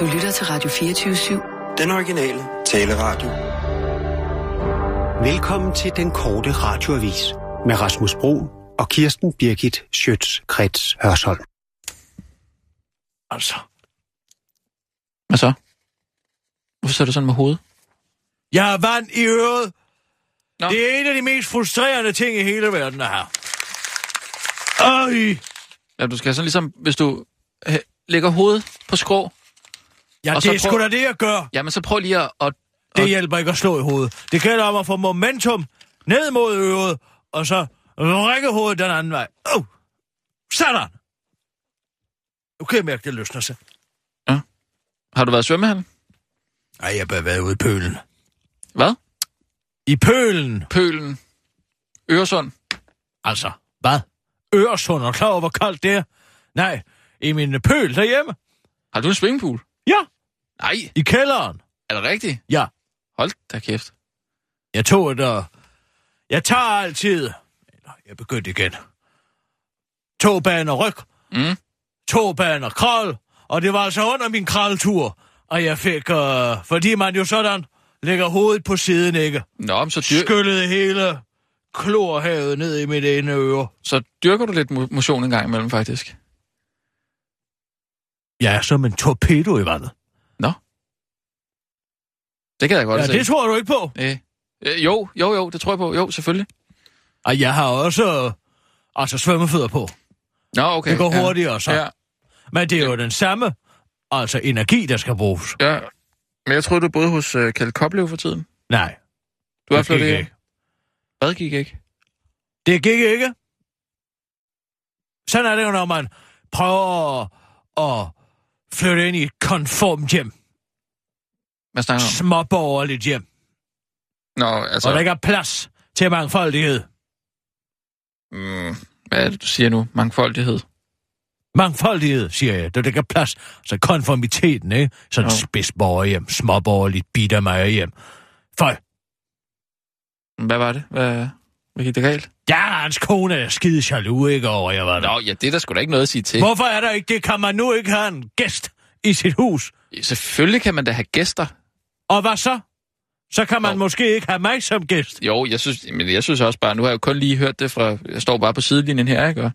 Du lytter til Radio 24-7. Den originale taleradio. Velkommen til den korte radioavis med Rasmus Bro og Kirsten Birgit Schøtz-Krets Hørsholm. Altså, Hvad så? Hvorfor ser du sådan med hovedet? jeg har vand i øret. Nå. Det er en af de mest frustrerende ting i hele verden, det her. Øj! Ja, du skal sådan ligesom, hvis du øh, lægger hovedet på skrå, Ja, Og det er sgu da det, jeg gør. jamen så prøv lige at... at Det og, hjælper ikke at slå i hovedet. Det gælder om at få momentum ned mod øret, og så række hovedet den anden vej. Oh. Sådan! Nu kan jeg mærke, det løsner sig. har du været i svømmehallen? Ej, jeg bør være ude i pølen. Hvad? I pølen! Pølen. Øresund. Altså, hvad? Øresund er klar over, hvor koldt det er? Nej, i min pøl derhjemme. Har du en swimmingpool? Ja, Nej, i kælderen. er det rigtigt? Ja, Hold da kæft. jeg tog et, og jeg tager altid... Jeg begyndte igen. To baner ryg, Mm. to baner kral, og det var altså under min kraltur, og jeg fik, øh, fordi man jo sådan lægger hovedet på siden, ikke? Nå, men så, dyr, Skyllede hele klorhavet ned i mit ene øre. så dyrker du lidt mo- motion en gang imellem, faktisk. Jeg er som en torpedo i vandet. Nå. Det kan jeg godt Ja, se. det tror du ikke på. Øh, øh, jo, jo, jo, det tror jeg på. Jo, selvfølgelig. Og jeg har også, øh, altså svømmefødder på. Nå, okay. Det går ja. hurtigere så. Ja, Men det er jo den samme, altså energi, der skal bruges. ja. Men jeg troede, du boede hos uh, Kjeld Koplev for tiden. Nej, Du har flyttet ikke. Hvad gik ikke? Det gik ikke. Sådan er det jo, når man prøver at flytte ind i et konformt hjem. Hvad snakker du om? Småborgerligt hjem. Nå, Så... altså... Og der ikke er plads til mangfoldighed. Mm, hvad er det, du siger nu? Mangfoldighed. Mangfoldighed, siger jeg. Der ikke er plads. Så konformiteten, ikke? Sådan et spidsborgerhjem, småborgerligt, bitter hjem. Føj. Hvad var det? Hvad, hvad gik det galt? Ja, hans kone er skide jaloux, ikke over, jeg var der. Nå, ja, det er der sgu da ikke noget at sige til. Hvorfor er der ikke det? Kan man nu ikke have en gæst i sit hus? Selvfølgelig kan man da have gæster. Og hvad så? Så kan man Jo. måske ikke have mig som gæst. Jo, jeg synes, men jeg synes også bare, nu har jeg jo kun lige hørt det fra, jeg står bare på sidelinjen her, ikke, og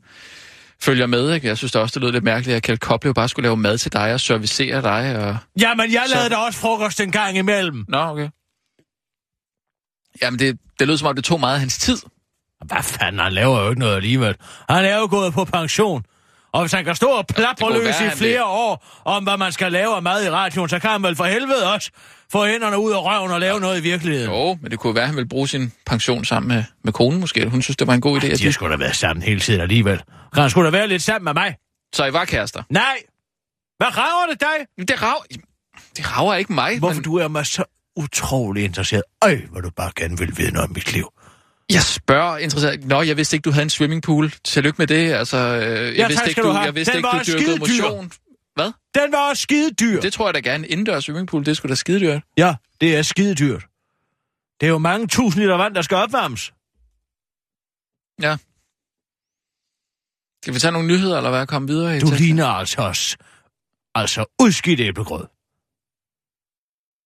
følger med, ikke? Jeg synes da også, det lød lidt mærkeligt, at Kjeld Koplev bare skulle lave mad til dig og servicere dig, og... Jamen, jeg Så- lavede da også frokost en gang imellem. Nå, okay. Jamen, det, det lød som om, det tog meget af hans tid. Hvad fanden, han laver jo ikke noget alligevel. Han er jo gået på pension. Og hvis han kan stå og plapre løs være, i flere det. år om, hvad man skal lave af mad i radioen, så kan han vel for helvede også få hænderne ud af røven og lave noget i virkeligheden. Jo, men det kunne være, at han ville bruge sin pension sammen med, med konen måske. Hun synes, det var en god idé. At De sgu da været sammen hele tiden alligevel. Kan han sgu da være lidt sammen med mig? Så I var kærester? Nej! Hvad rager det dig? Det rager, det rager ikke mig. Hvorfor men du er mig så utrolig interesseret? Øj, hvor du bare gerne vil vide noget om mit liv. Jeg spørger interesseret. Nå, jeg vidste ikke, du havde en swimmingpool. Tillykke med det. Altså, øh, jeg tak vidste skal ikke, du jeg vidste Den ikke, var du dyrkede skidedyr. motion. Hvad? Den var også skide dyr. Det tror jeg da gerne. Indendørs swimmingpool, det skulle da skide dyrt. Ja, det er skide dyrt. Det er jo mange tusind liter vand, der skal opvarmes. Ja. Skal vi tage nogle nyheder, eller hvad? Komme videre i Du teksten? ligner altså os. Altså udskidt æblegrød.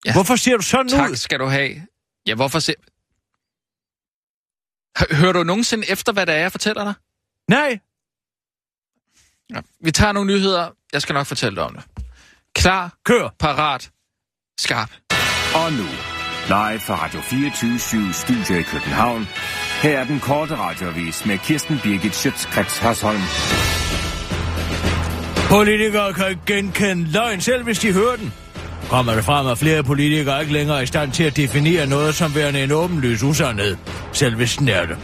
Ja. Hvorfor ser du sådan Tak ud? skal du have. Ja, hvorfor se... Hø- Hører du nogensinde efter, hvad det er, jeg fortæller dig? Nej, Ja. Vi tager nogle nyheder. Jeg skal nok fortælle dig om det. Klar, kør. parat, skarp. Og nu, live fra Radio 24 Studio i København. Her er den korte radiovis med Kirsten Birgit Schøtzgrads Hasholm. Politikere kan genkende løgn, selv hvis de hører den. Kommer det frem, at flere politikere ikke længere er i stand til at definere noget som værende en åbenlys usandhed, selv hvis den er det.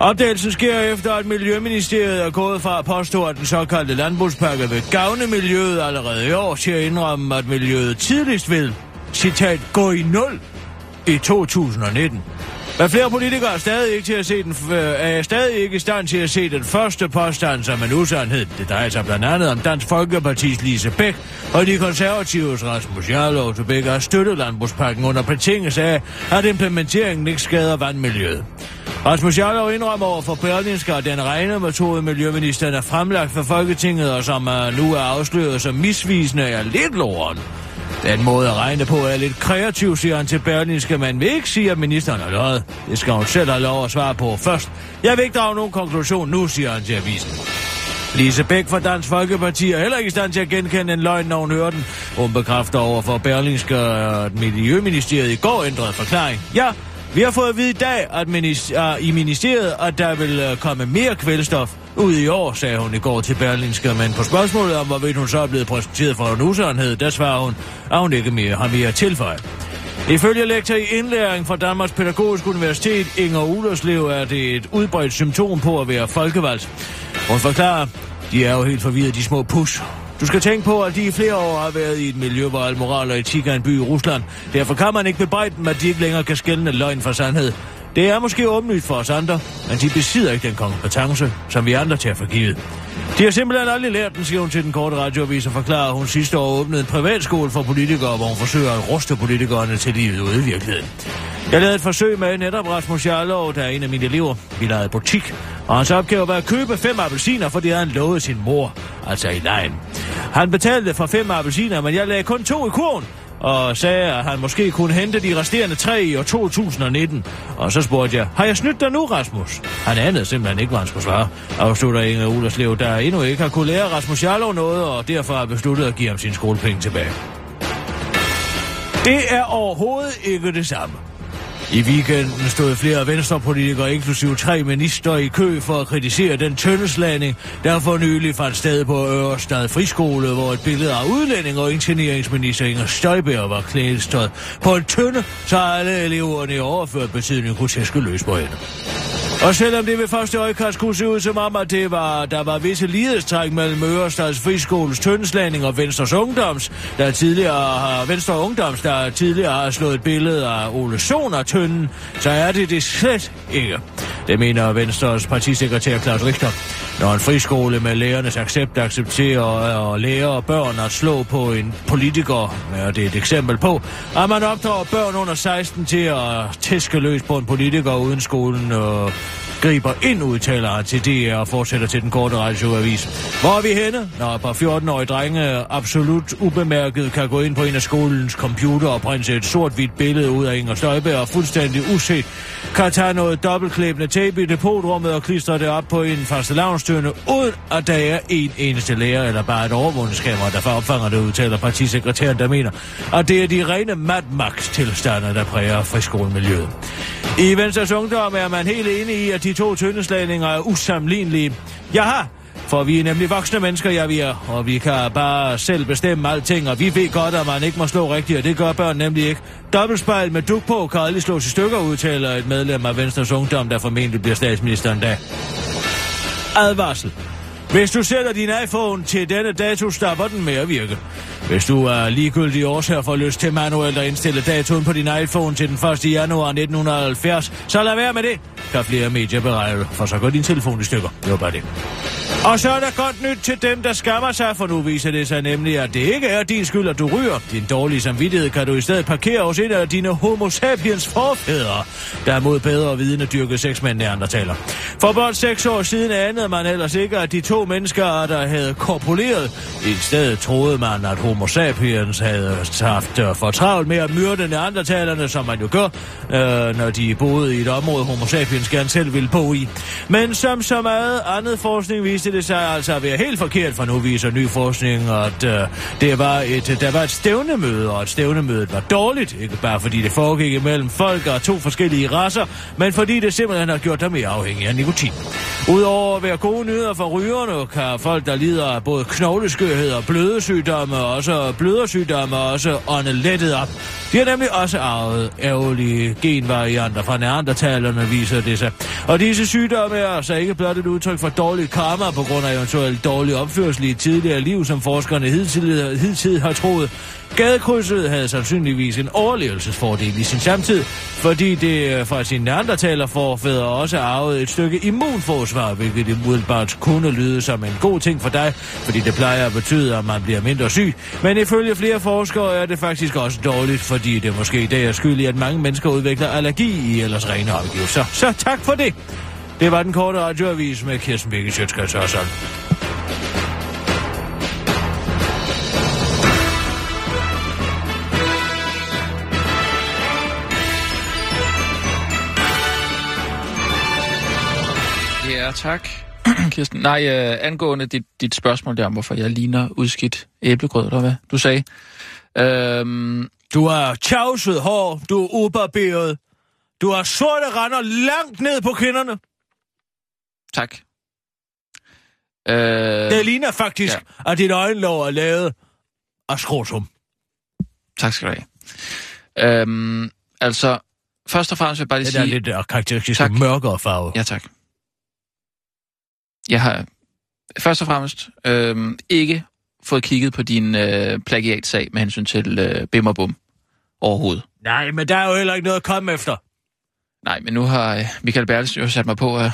Opdagelsen sker efter, at Miljøministeriet er gået fra at påstå, at den såkaldte landbrugspakke vil gavne miljøet allerede i år til at indrømme, at miljøet tidligst vil, citat, gå i nul i 2019. Men flere politikere er stadig ikke, til at se den, øh, er stadig ikke i stand til at se den første påstand som en usandhed. Det drejer sig blandt andet om Dansk Folkepartis Lise Bæk og de konservatives Rasmus Jarlov, der begge har støttet landbrugspakken under betingelse af, at implementeringen ikke skader vandmiljøet. Rasmus Jarlov indrømmer over for Berlinske, at den rene metode, Miljøministeren er fremlagt for Folketinget, og som er nu er afsløret som misvisende, er lidt loren. Den måde at regne på er lidt kreativ, siger han til Berlingske, men vil ikke sige, at ministeren har løjet. Det skal hun selv have lov at svare på først. Jeg vil ikke drage nogen konklusion nu, siger han til avisen. Lise Bæk fra Dansk Folkeparti er heller ikke i stand til at genkende en løgn, når hun hører den. Hun bekræfter over for Berlingske, at Miljøministeriet i går ændrede forklaring. Ja, vi har fået at vide i dag at minister, i ministeriet, at der vil uh, komme mere kvælstof ud i år, sagde hun i går til Berlinske. men på spørgsmålet om, hvorvidt hun så er blevet præsenteret for en usandhed, der svarer hun, at hun ikke mere har mere tilføjet. Ifølge lektor i indlæring fra Danmarks Pædagogisk Universitet, Inger Ulerslev, er det et udbredt symptom på at være folkevalgt. Hun forklarer, de er jo helt forvirret, de små pus. Du skal tænke på, at de i flere år har været i et miljø, hvor al moral og etik er en by i Rusland. Derfor kan man ikke bebrejde dem, at de ikke længere kan skælne løgn fra sandhed. Det er måske åbenlyst for os andre, men de besidder ikke den kompetence, som vi andre tager for givet. De har simpelthen aldrig lært den, siger hun til den korte radioavis og forklarer, at hun sidste år åbnede en privatskole for politikere, hvor hun forsøger at ruste politikerne til livet ude i virkeligheden. Jeg lavede et forsøg med netop Rasmus Jarlov, der er en af mine elever. Vi lavede butik, og hans opgave var at købe fem appelsiner, fordi han lovede sin mor, altså i lejen. Han betalte for fem appelsiner, men jeg lagde kun to i kurven, og sagde, at han måske kunne hente de resterende tre i år 2019. Og så spurgte jeg, har jeg snydt dig nu, Rasmus? Han anede simpelthen ikke, hvad han skulle svare. Afslutter Inger Ulerslev, der endnu ikke har kunne lære Rasmus Jarlov noget, og derfor har besluttet at give ham sin skolepenge tilbage. Det er overhovedet ikke det samme. I weekenden stod flere venstrepolitikere, inklusive tre minister, i kø for at kritisere den tøndeslanding, der for nylig fandt sted på Ørestad Friskole, hvor et billede af udlænding og ingenieringsminister Inger Støjberg var klædestået på en tønde, så alle eleverne i overført betydning kunne tæske løs på hende. Og selvom det ved første øjekast kunne se ud som om, at det var, der var visse lighedstræk mellem Ørestads Friskoles tøndeslagning og Venstres Ungdoms, der tidligere har, Venstre Ungdoms, der tidligere har slået et billede af Ole Sohn af tønden, så er det det slet ikke. Det mener Venstres partisekretær Claus Richter. Når en friskole med lærernes accept accepterer øh, at lærer børn at slå på en politiker, er det et eksempel på, at man opdrager børn under 16 til at tæske løs på en politiker uden skolen og griber ind, udtaler han til DR og fortsætter til den korte radioavis. Hvor er vi henne, når et par 14-årige drenge absolut ubemærket kan gå ind på en af skolens computer og printe et sort-hvidt billede ud af Inger Støjberg og fuldstændig uset kan tage noget dobbeltklæbende tape i depotrummet og klistre det op på en faste lavnstønde, uden at der er en eneste lærer eller bare et overvågningskamera, der opfanger det, udtaler partisekretæren, der mener, at det er de rene Mad Max-tilstande, der præger friskolemiljøet. I Venstres Ungdom er man helt enig i, at de to tyndeslagninger er usammenlignelige. Jaha, for vi er nemlig voksne mennesker, ja vi er, og vi kan bare selv bestemme alting, og vi ved godt, at man ikke må slå rigtigt, og det gør børn nemlig ikke. Dobbeltspejl med duk på kan aldrig slås i stykker, udtaler et medlem af Venstres Ungdom, der formentlig bliver statsministeren dag. Advarsel. Hvis du sætter din iPhone til denne dato, stopper den med at virke. Hvis du er ligegyldig årsager for lyst til manuelt at indstille datoen på din iPhone til den 1. januar 1970, så lad være med det, kan flere medier beregne, for så går din telefon i stykker. Det var bare det. Og så er der godt nyt til dem, der skammer sig, for nu viser det sig nemlig, at det ikke er din skyld, at du ryger. Din dårlige samvittighed kan du i stedet parkere hos en af dine homo sapiens forfædre, der mod bedre vidende dyrkede sex med en taler. For blot seks år siden anede man ellers ikke, at de to mennesker, der havde korpuleret, i stedet troede man, at homo sapiens havde haft øh, for travlt med at myrde neandertalerne, som man jo gør, øh, når de boede i et område, homo sapiens gerne selv ville bo i. Men som så meget andet forskning viste det sig altså at være helt forkert, for nu viser ny forskning, at øh, det var et, der var et stævnemøde, og at stævnemødet var dårligt. Ikke bare fordi det foregik imellem folk og to forskellige raser, men fordi det simpelthen har gjort dem mere afhængige af nikotin. Udover at være gode nyheder for rygerne, kan folk, der lider af både knogleskørhed og blødesygdomme, og også blødersygdomme, og også ånde lettet op. De har nemlig også arvet ærgerlige genvarianter fra neandertalerne, viser det sig. Og disse sygdomme er altså ikke blot et udtryk for dårlig karma på grund af eventuelt dårlig opførsel i tidligere liv, som forskerne hidtil, hidtil har troet. Gadekrydset havde sandsynligvis en overlevelsesfordel i sin samtid, fordi det øh, fra sine neandertaler forfædre også arvede et stykke immunforsvar, hvilket det umiddelbart kunne lyde som en god ting for dig, fordi det plejer at betyde, at man bliver mindre syg. Men ifølge flere forskere er det faktisk også dårligt, fordi det måske i dag er skyld i, at mange mennesker udvikler allergi i ellers rene omgivelser. Så tak for det. Det var den korte radioavis med Kirsten Birgit Sjøtskrets og sådan. Ja, tak. Kirsten. Nej, øh, angående dit, dit spørgsmål der om, hvorfor jeg ligner udskidt æblegrød, eller hvad du sagde. Øhm, Du har tjavset hår, du er ubarberet. Du har sorte render langt ned på kinderne. tak. Øh, Det ligner faktisk, ja. at dit øjenlåg er lavet af skrotum. tak skal du have. Øhm, altså, først og fremmest vil jeg bare lige Det er sige... lidt karakteristisk Tak. mørkere farve. Ja, tak. Jeg har først og fremmest øhm, ikke fået kigget på din øh, plagiatsag med hensyn til øh, Bim og Bum overhovedet. Nej, men der er jo heller ikke noget at komme efter. Nej, men nu har øh, Michael Bertelsen jo sat mig på at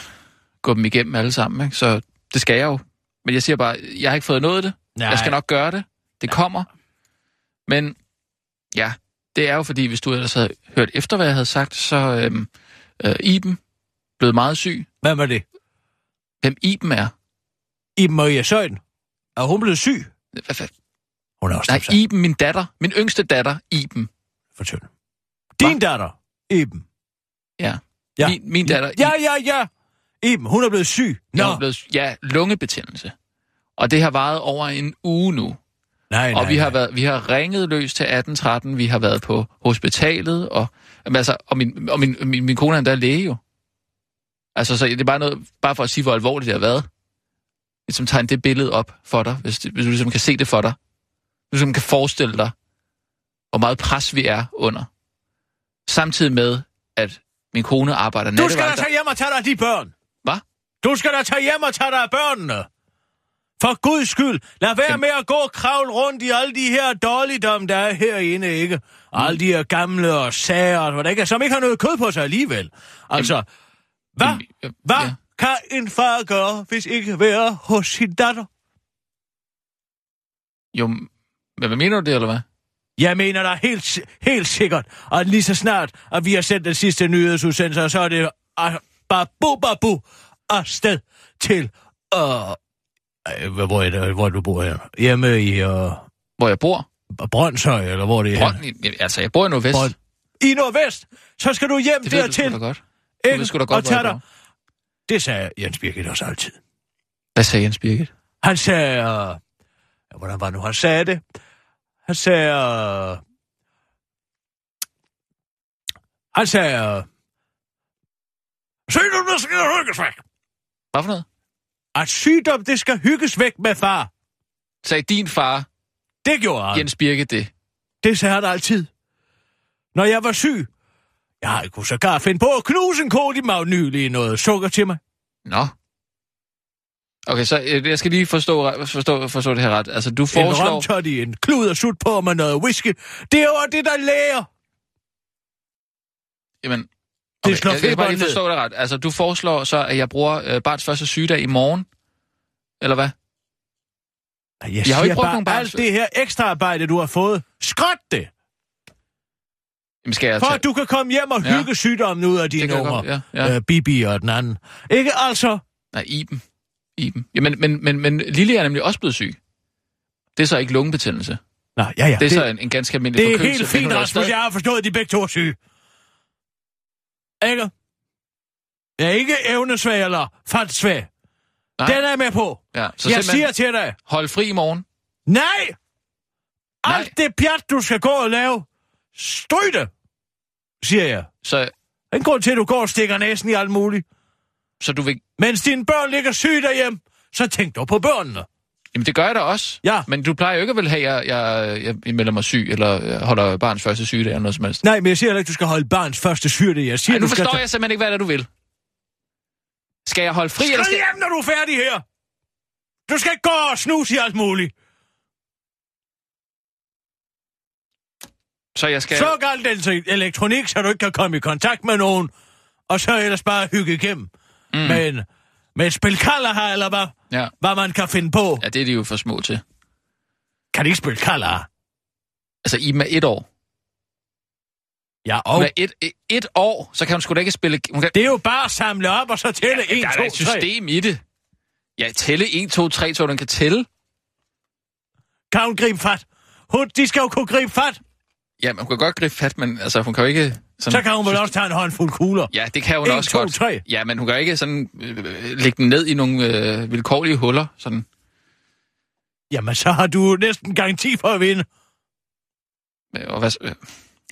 gå dem igennem alle sammen, ikke? så det skal jeg jo. Men jeg siger bare, jeg har ikke fået noget af det. Nej. Jeg skal nok gøre det. Det kommer. Men ja, det er jo fordi, hvis du ellers havde hørt efter, hvad jeg havde sagt, så øhm, øh, Iben blevet meget syg. Hvad med det? Hvem Iben er? Iben Maria Søjden. Er hun blevet syg? Hvad, hvad? Hun er også Nej, Iben, min datter. Min yngste datter, Iben. Fortæl. Din datter, Iben. Ja. Ja. Min, min datter, Ja, ja, ja. Iben, hun er blevet syg. Nå. Nå. Er blevet, ja, lungebetændelse. Og det har varet over en uge nu. Nej, nej, Og vi har, nej. været, vi har ringet løs til 1813, vi har været på hospitalet, og, altså, og, min, og min, min, min kone er endda læge jo. Altså, så det er bare noget, bare for at sige, hvor alvorligt det har været. Ligesom tegne det billede op for dig, hvis, det, hvis du ligesom kan se det for dig. Du ligesom kan forestille dig, hvor meget pres vi er under. Samtidig med, at min kone arbejder Du skal da nattevagter. tage hjem og tage dig af de børn. Hvad? Du skal da tage hjem og tage dig af børnene. For guds skyld, lad være Jamen- med at gå og kravle rundt i alle de her dårligdom, der er herinde, ikke? Og alle de her gamle og sager, og hvad der ikke er, som ikke har noget kød på sig alligevel. Altså, Jamen, øh, hvad ja. kan en far gøre, hvis ikke være hos sin datter? Jo, men hvad mener du det, eller hvad? Jeg mener da helt, helt sikkert, at lige så snart, at vi har sendt den sidste nyhedsudsendelse, så er det uh, babu babu afsted til, uh, hvor, er det, hvor du bor her? Hjemme i uh, Hvor jeg bor? Brøndshøj, eller hvor det er? Brønd, altså, jeg bor i Nordvest. Brønd. I Nordvest, så skal du hjem Det dertil. da godt. Du ved godt, og hvor jeg tage bor. dig. Det sagde Jens Birgit også altid. Hvad sagde Jens Birgit? Han sagde, uh, hvordan var nu, han sagde det? Han sagde, uh, han sagde, uh, sygdom, det skal hygges væk. Hvad for noget? At sygdom, det skal hygges væk med far. Sagde din far, Det gjorde han. Jens Birgit, det? Det sagde han altid. Når jeg var syg, jeg kunne sågar finde på at knuse en kode i magnylig noget sukker til mig. Nå. Okay, så øh, jeg skal lige forstå, forstå, forstå det her ret. Altså, du En foreslår... romtoddy, en klud og sut på med noget whisky. Det er jo det, der læger. Jamen, Det slår jeg, jeg skal bare lige forstå det ret. Altså, du foreslår så, at jeg bruger øh, barns første sygedag i morgen? Eller hvad? Jeg, Jeg har jo ikke brugt bare, nogen barns- alt det her ekstra arbejde, du har fået, skrot det, Jamen, skal jeg for at du kan komme hjem og Ja. hygge sygdommen ud af Det dine unger. ja, ja. Øh, Bibi og den anden. Ikke altså? Nej, Iben. Iben. Jamen, men, men, men Lille er nemlig også blevet syg. Det er så ikke lungebetændelse. Nå, ja, ja. Det er så en, en ganske almindelig det er forkølelse. helt men fint, Rasmus. stadig- Jeg har forstået, at de begge to er syge. Ikke? Jeg er ikke evnesvag eller fatsvag. Nej. Den er jeg med på. Ja, så jeg siger til dig, hold fri i morgen. nej! Nej. Alt det pjat, du skal gå og lave, stryg det, siger jeg. Så, en grund til, at du går og stikker næsen i alt muligt. så du vil... Mens dine børn ligger syge derhjemme, så tænk du på børnene. Jamen, det gør jeg da også. Ja. Men du plejer jo ikke at vil have, at jeg, jeg, jeg, melder mig syg, eller jeg holder barns første sygedag, eller noget som helst. Nej, men jeg siger heller ikke, du skal holde barns første syrte. Jeg siger, Ej, nu du skal forstår tage- jeg simpelthen ikke, hvad det er, du vil. Skal jeg holde fri, eller Skrid skal... hjem, når du er færdig her. Du skal ikke gå og snuse i alt muligt. Så jeg skal... Så galt den elektronik, så du ikke kan komme i kontakt med nogen, og så ellers bare hygge igennem. Mm. Men med spil her, eller hvad, Ja. hvad man kan finde på. ja, det er de jo for små til. Kan de ikke spille kalder? Altså, Iben er et år. Ja, og er et, et, et år, så kan hun sgu da ikke spille... Hun kan... det er jo bare at samle op, og så tælle 1, der er 2, da et 3. system i det. Ja, tælle 1, 2, 3, så den kan tælle. Kan hun gribe fat? Hun, de skal jo kunne gribe fat. Ja, man kan godt gribe fat, men altså, hun kan jo ikke... Sådan, Så kan hun vel også tage en håndfuld kugler. Ja, det kan hun En, også to, godt. tre. Ja, men hun kan jo ikke sådan øh, lægge den ned i nogle øh, vilkårlige huller. Sådan. Jamen, så har du næsten garanti for at vinde. Øh, Og hvad, øh,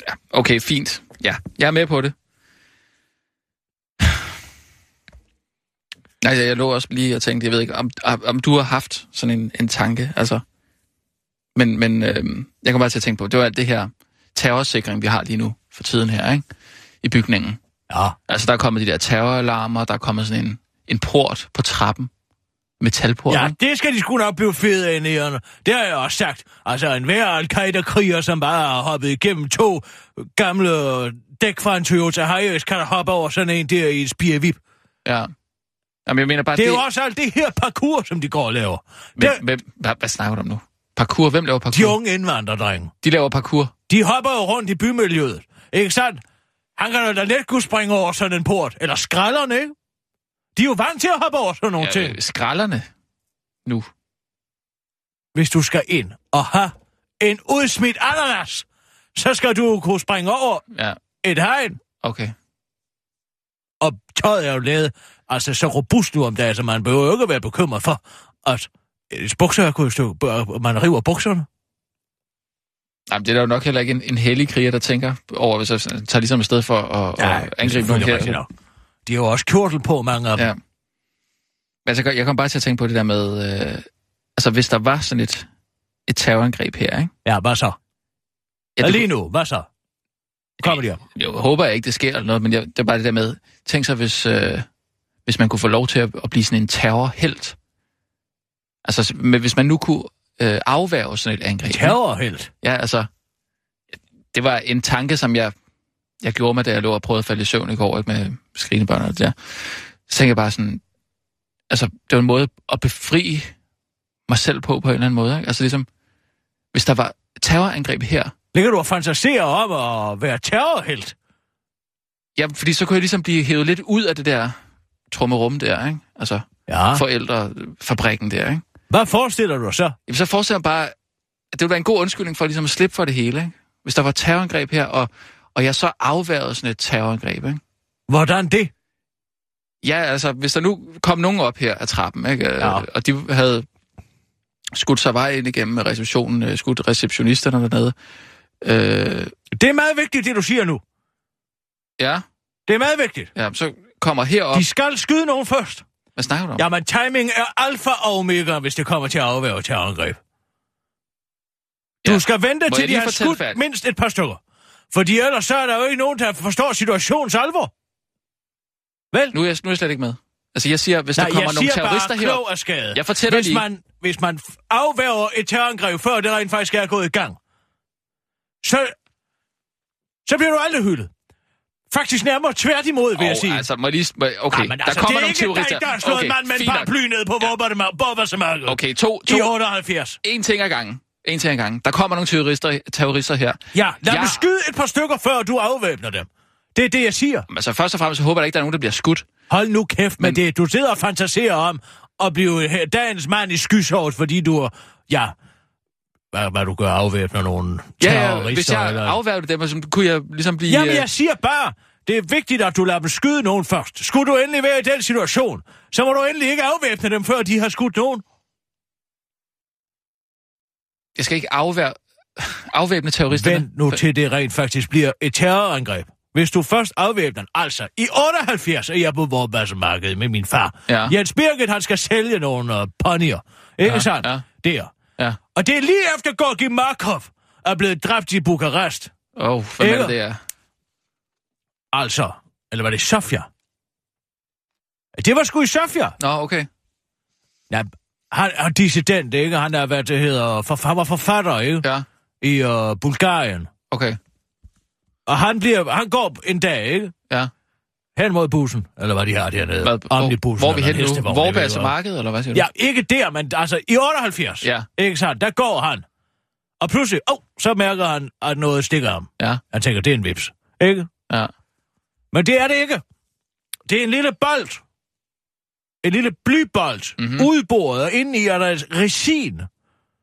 ja, okay, fint. Ja, jeg er med på det. Nej, jeg, jeg lå også lige og tænkte, jeg ved ikke, om, om du har haft sådan en, en tanke, altså. Men, men øh, jeg kommer bare til at tænke på, det var alt det her terrorsikring, vi har lige nu for tiden her, ikke? I bygningen. Ja. Altså, der er kommet de der terroralarmer, der er kommet sådan en, en port på trappen. Metalport, Ja, det skal de sgu nok blive fede af nærende. Det har jeg også sagt. Altså, en hver al-Qaida-kriger, som bare har hoppet igennem to gamle dæk fra en Toyota Hiace, kan hoppe over sådan en der i et spirvip. Ja. Jamen, jeg mener bare, Det er jo også alt det her parkour, som de går og laver. Men, Det, hvem, hvad, hvad snakker du om nu? Parkour? Hvem laver parkour? de unge indvandrerdrenge. De laver parkour. De hopper jo rundt i bymiljøet. Ikke sandt? Han kan jo da let kunne springe over sådan en port. Eller skralderne, ikke? De er jo vant til at hoppe over sådan nogle ja, ting. øh, skralderne nu. Hvis du skal ind og have en udsmidt ananas, så skal du kunne springe over Ja, et hegn. okay. Og tøjet er jo lavet altså så robust nu om dagen, så man behøver jo ikke at være bekymret for, at et bukser kunne stå, man river bukserne. Jamen, det er der jo nok heller ikke en, en hellig kriger, der tænker over, hvis jeg tager ligesom et sted for at, ja, at angribe nogen her. De har jo også kjortel på, mange af dem. Ja. Men altså, jeg kom bare til at tænke på det der med, øh, altså hvis der var sådan et, et terrorangreb her, ikke? Ja, hvad så? Ja, det, lige nu, hvad så? Kommer de op? jeg håber jeg ikke, det sker eller noget, men jeg, det er bare det der med, tænk så, hvis, øh, hvis man kunne få lov til at, at blive sådan en terrorhelt. Altså, men hvis man nu kunne øh, afværge sådan et angreb. Terrorhelt. Ja, altså, det var en tanke, som jeg, jeg gjorde mig, da jeg lå og prøvede at falde i søvn i går, ikke, med skrigende børn og det der. Så tænkte jeg bare sådan, altså, det var en måde at befri mig selv på, på en eller anden måde. Ikke? Altså ligesom, hvis der var terrorangreb her, Ligger du og fantaserer om at være terrorhelt? ja, fordi så kunne jeg ligesom blive hævet lidt ud af det der trummerum der, ikke? Altså, Ja. forældrefabrikken der, ikke? Hvad forestiller du dig så? Jamen, så forestiller jeg bare, at det ville være en god undskyldning for ligesom at slippe for det hele, ikke? Hvis der var terrorangreb her, og, og jeg så afværede sådan et terrorangreb, ikke? Hvordan det? Ja, altså, hvis der nu kom nogen op her af trappen, ikke? Ja. Ja. og de havde skudt sig vej ind igennem receptionen, øh, skudt receptionisterne dernede. Øh, Det er meget vigtigt, det du siger nu. ja, Det er meget vigtigt. ja, så kommer herop. De skal skyde nogen først. Hvad snakker du om? Jamen, timing er alfa og omega, hvis det kommer til at afværge terrorangreb. Du Ja. skal vente Må til, jeg de har skudt færdigt? mindst et par stykker. Fordi ellers så er der jo ikke nogen, der forstår situationens alvor. Vel? Nu er, jeg, nu er jeg slet ikke med. Altså, jeg siger, hvis Nej, der kommer jeg nogle terrorister af skade. Jeg fortæller hvis lige- man, hvis man afværger et terrorangreb, før det rent faktisk er gået i gang, så, så bliver du aldrig hyldet. Faktisk nærmere tværtimod, vil jeg Åh, sige. altså, må jeg lige... Okay, Nej, men altså, der kommer det er nogle ikke dig, der har slået en mand med en paraply ned på ja. Borbersemarkedet Okay, to, i to, 78. en ting ad gangen. En ting ad gangen. Der kommer nogle terrorister, terrorister her. Ja, lad Ja. dem skyde et par stykker, før du afvæbner dem. Det er det, jeg siger. Men Altså, først og fremmest så håber jeg ikke, der er nogen, der bliver skudt. Hold nu kæft med Men- det. Du sidder og fantaserer om at blive he- dagens mand i skysovs, fordi du... Ja, hvad, hvad du gør, afvæbner nogle Ja, terrorister. ja, hvis jeg eller... afværgede dem, så kunne jeg ligesom blive... Jamen, øh, jeg siger bare, det er vigtigt, at du lader dem skyde nogen først. Skulle du endelig være i den situation, så må du endelig ikke afvæbne dem, før de har skudt nogen. Jeg skal ikke afvær... afvæbne terroristerne. Vent nu til det rent faktisk bliver et terrorangreb. Hvis du først afvæbner den, altså i 78 er jeg på Vorbassmarkedet med min far. Ja. Jens Birgit, han skal sælge nogle uh, ponyer. Ikke Ja, sandt? ja. Der. Og det er lige efter Gorgi Markov er blevet dræbt i Bukarest. Åh, oh, hvad er det, er? Altså, eller var det Sofia? Det var sgu i Sofia. Nå, okay. Ja, han er dissident, ikke? Han er, hvad det hedder, for, han var forfatter, ikke? Ja, I uh, Bulgarien. okay. Og han, bliver, han går en dag, ikke? Ja. Hen mod bussen, eller hvad de har dernede. Hvad, Omnibussen. hvor, hvor vi hen nu? ikke, marked, eller hvad siger du? Ja, ikke der, men altså i 78. Ja. Ikke sandt? Der går han. Og pludselig, oh, så mærker han, at noget stikker ham. Ja, Han tænker, det er en vips. Ikke? ja. Men det er det ikke. Det er en lille bold. En lille blybold. Mhm. Mm-hmm. Udboret, og indeni er der et resin,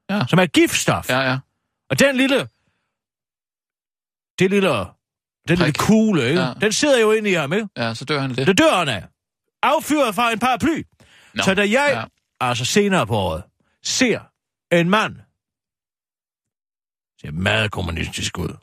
Ja. som er giftstof. Ja, ja. Og den lille det lille, den lille kugle, ikke? Ja. Den sidder jo inde i ham, ikke? Ja, så dør han af det. Det dør han af. Affyret fra en paraply. Nå, Så da jeg, ja. altså senere på året, ser en mand, ser meget kommunistisk ud.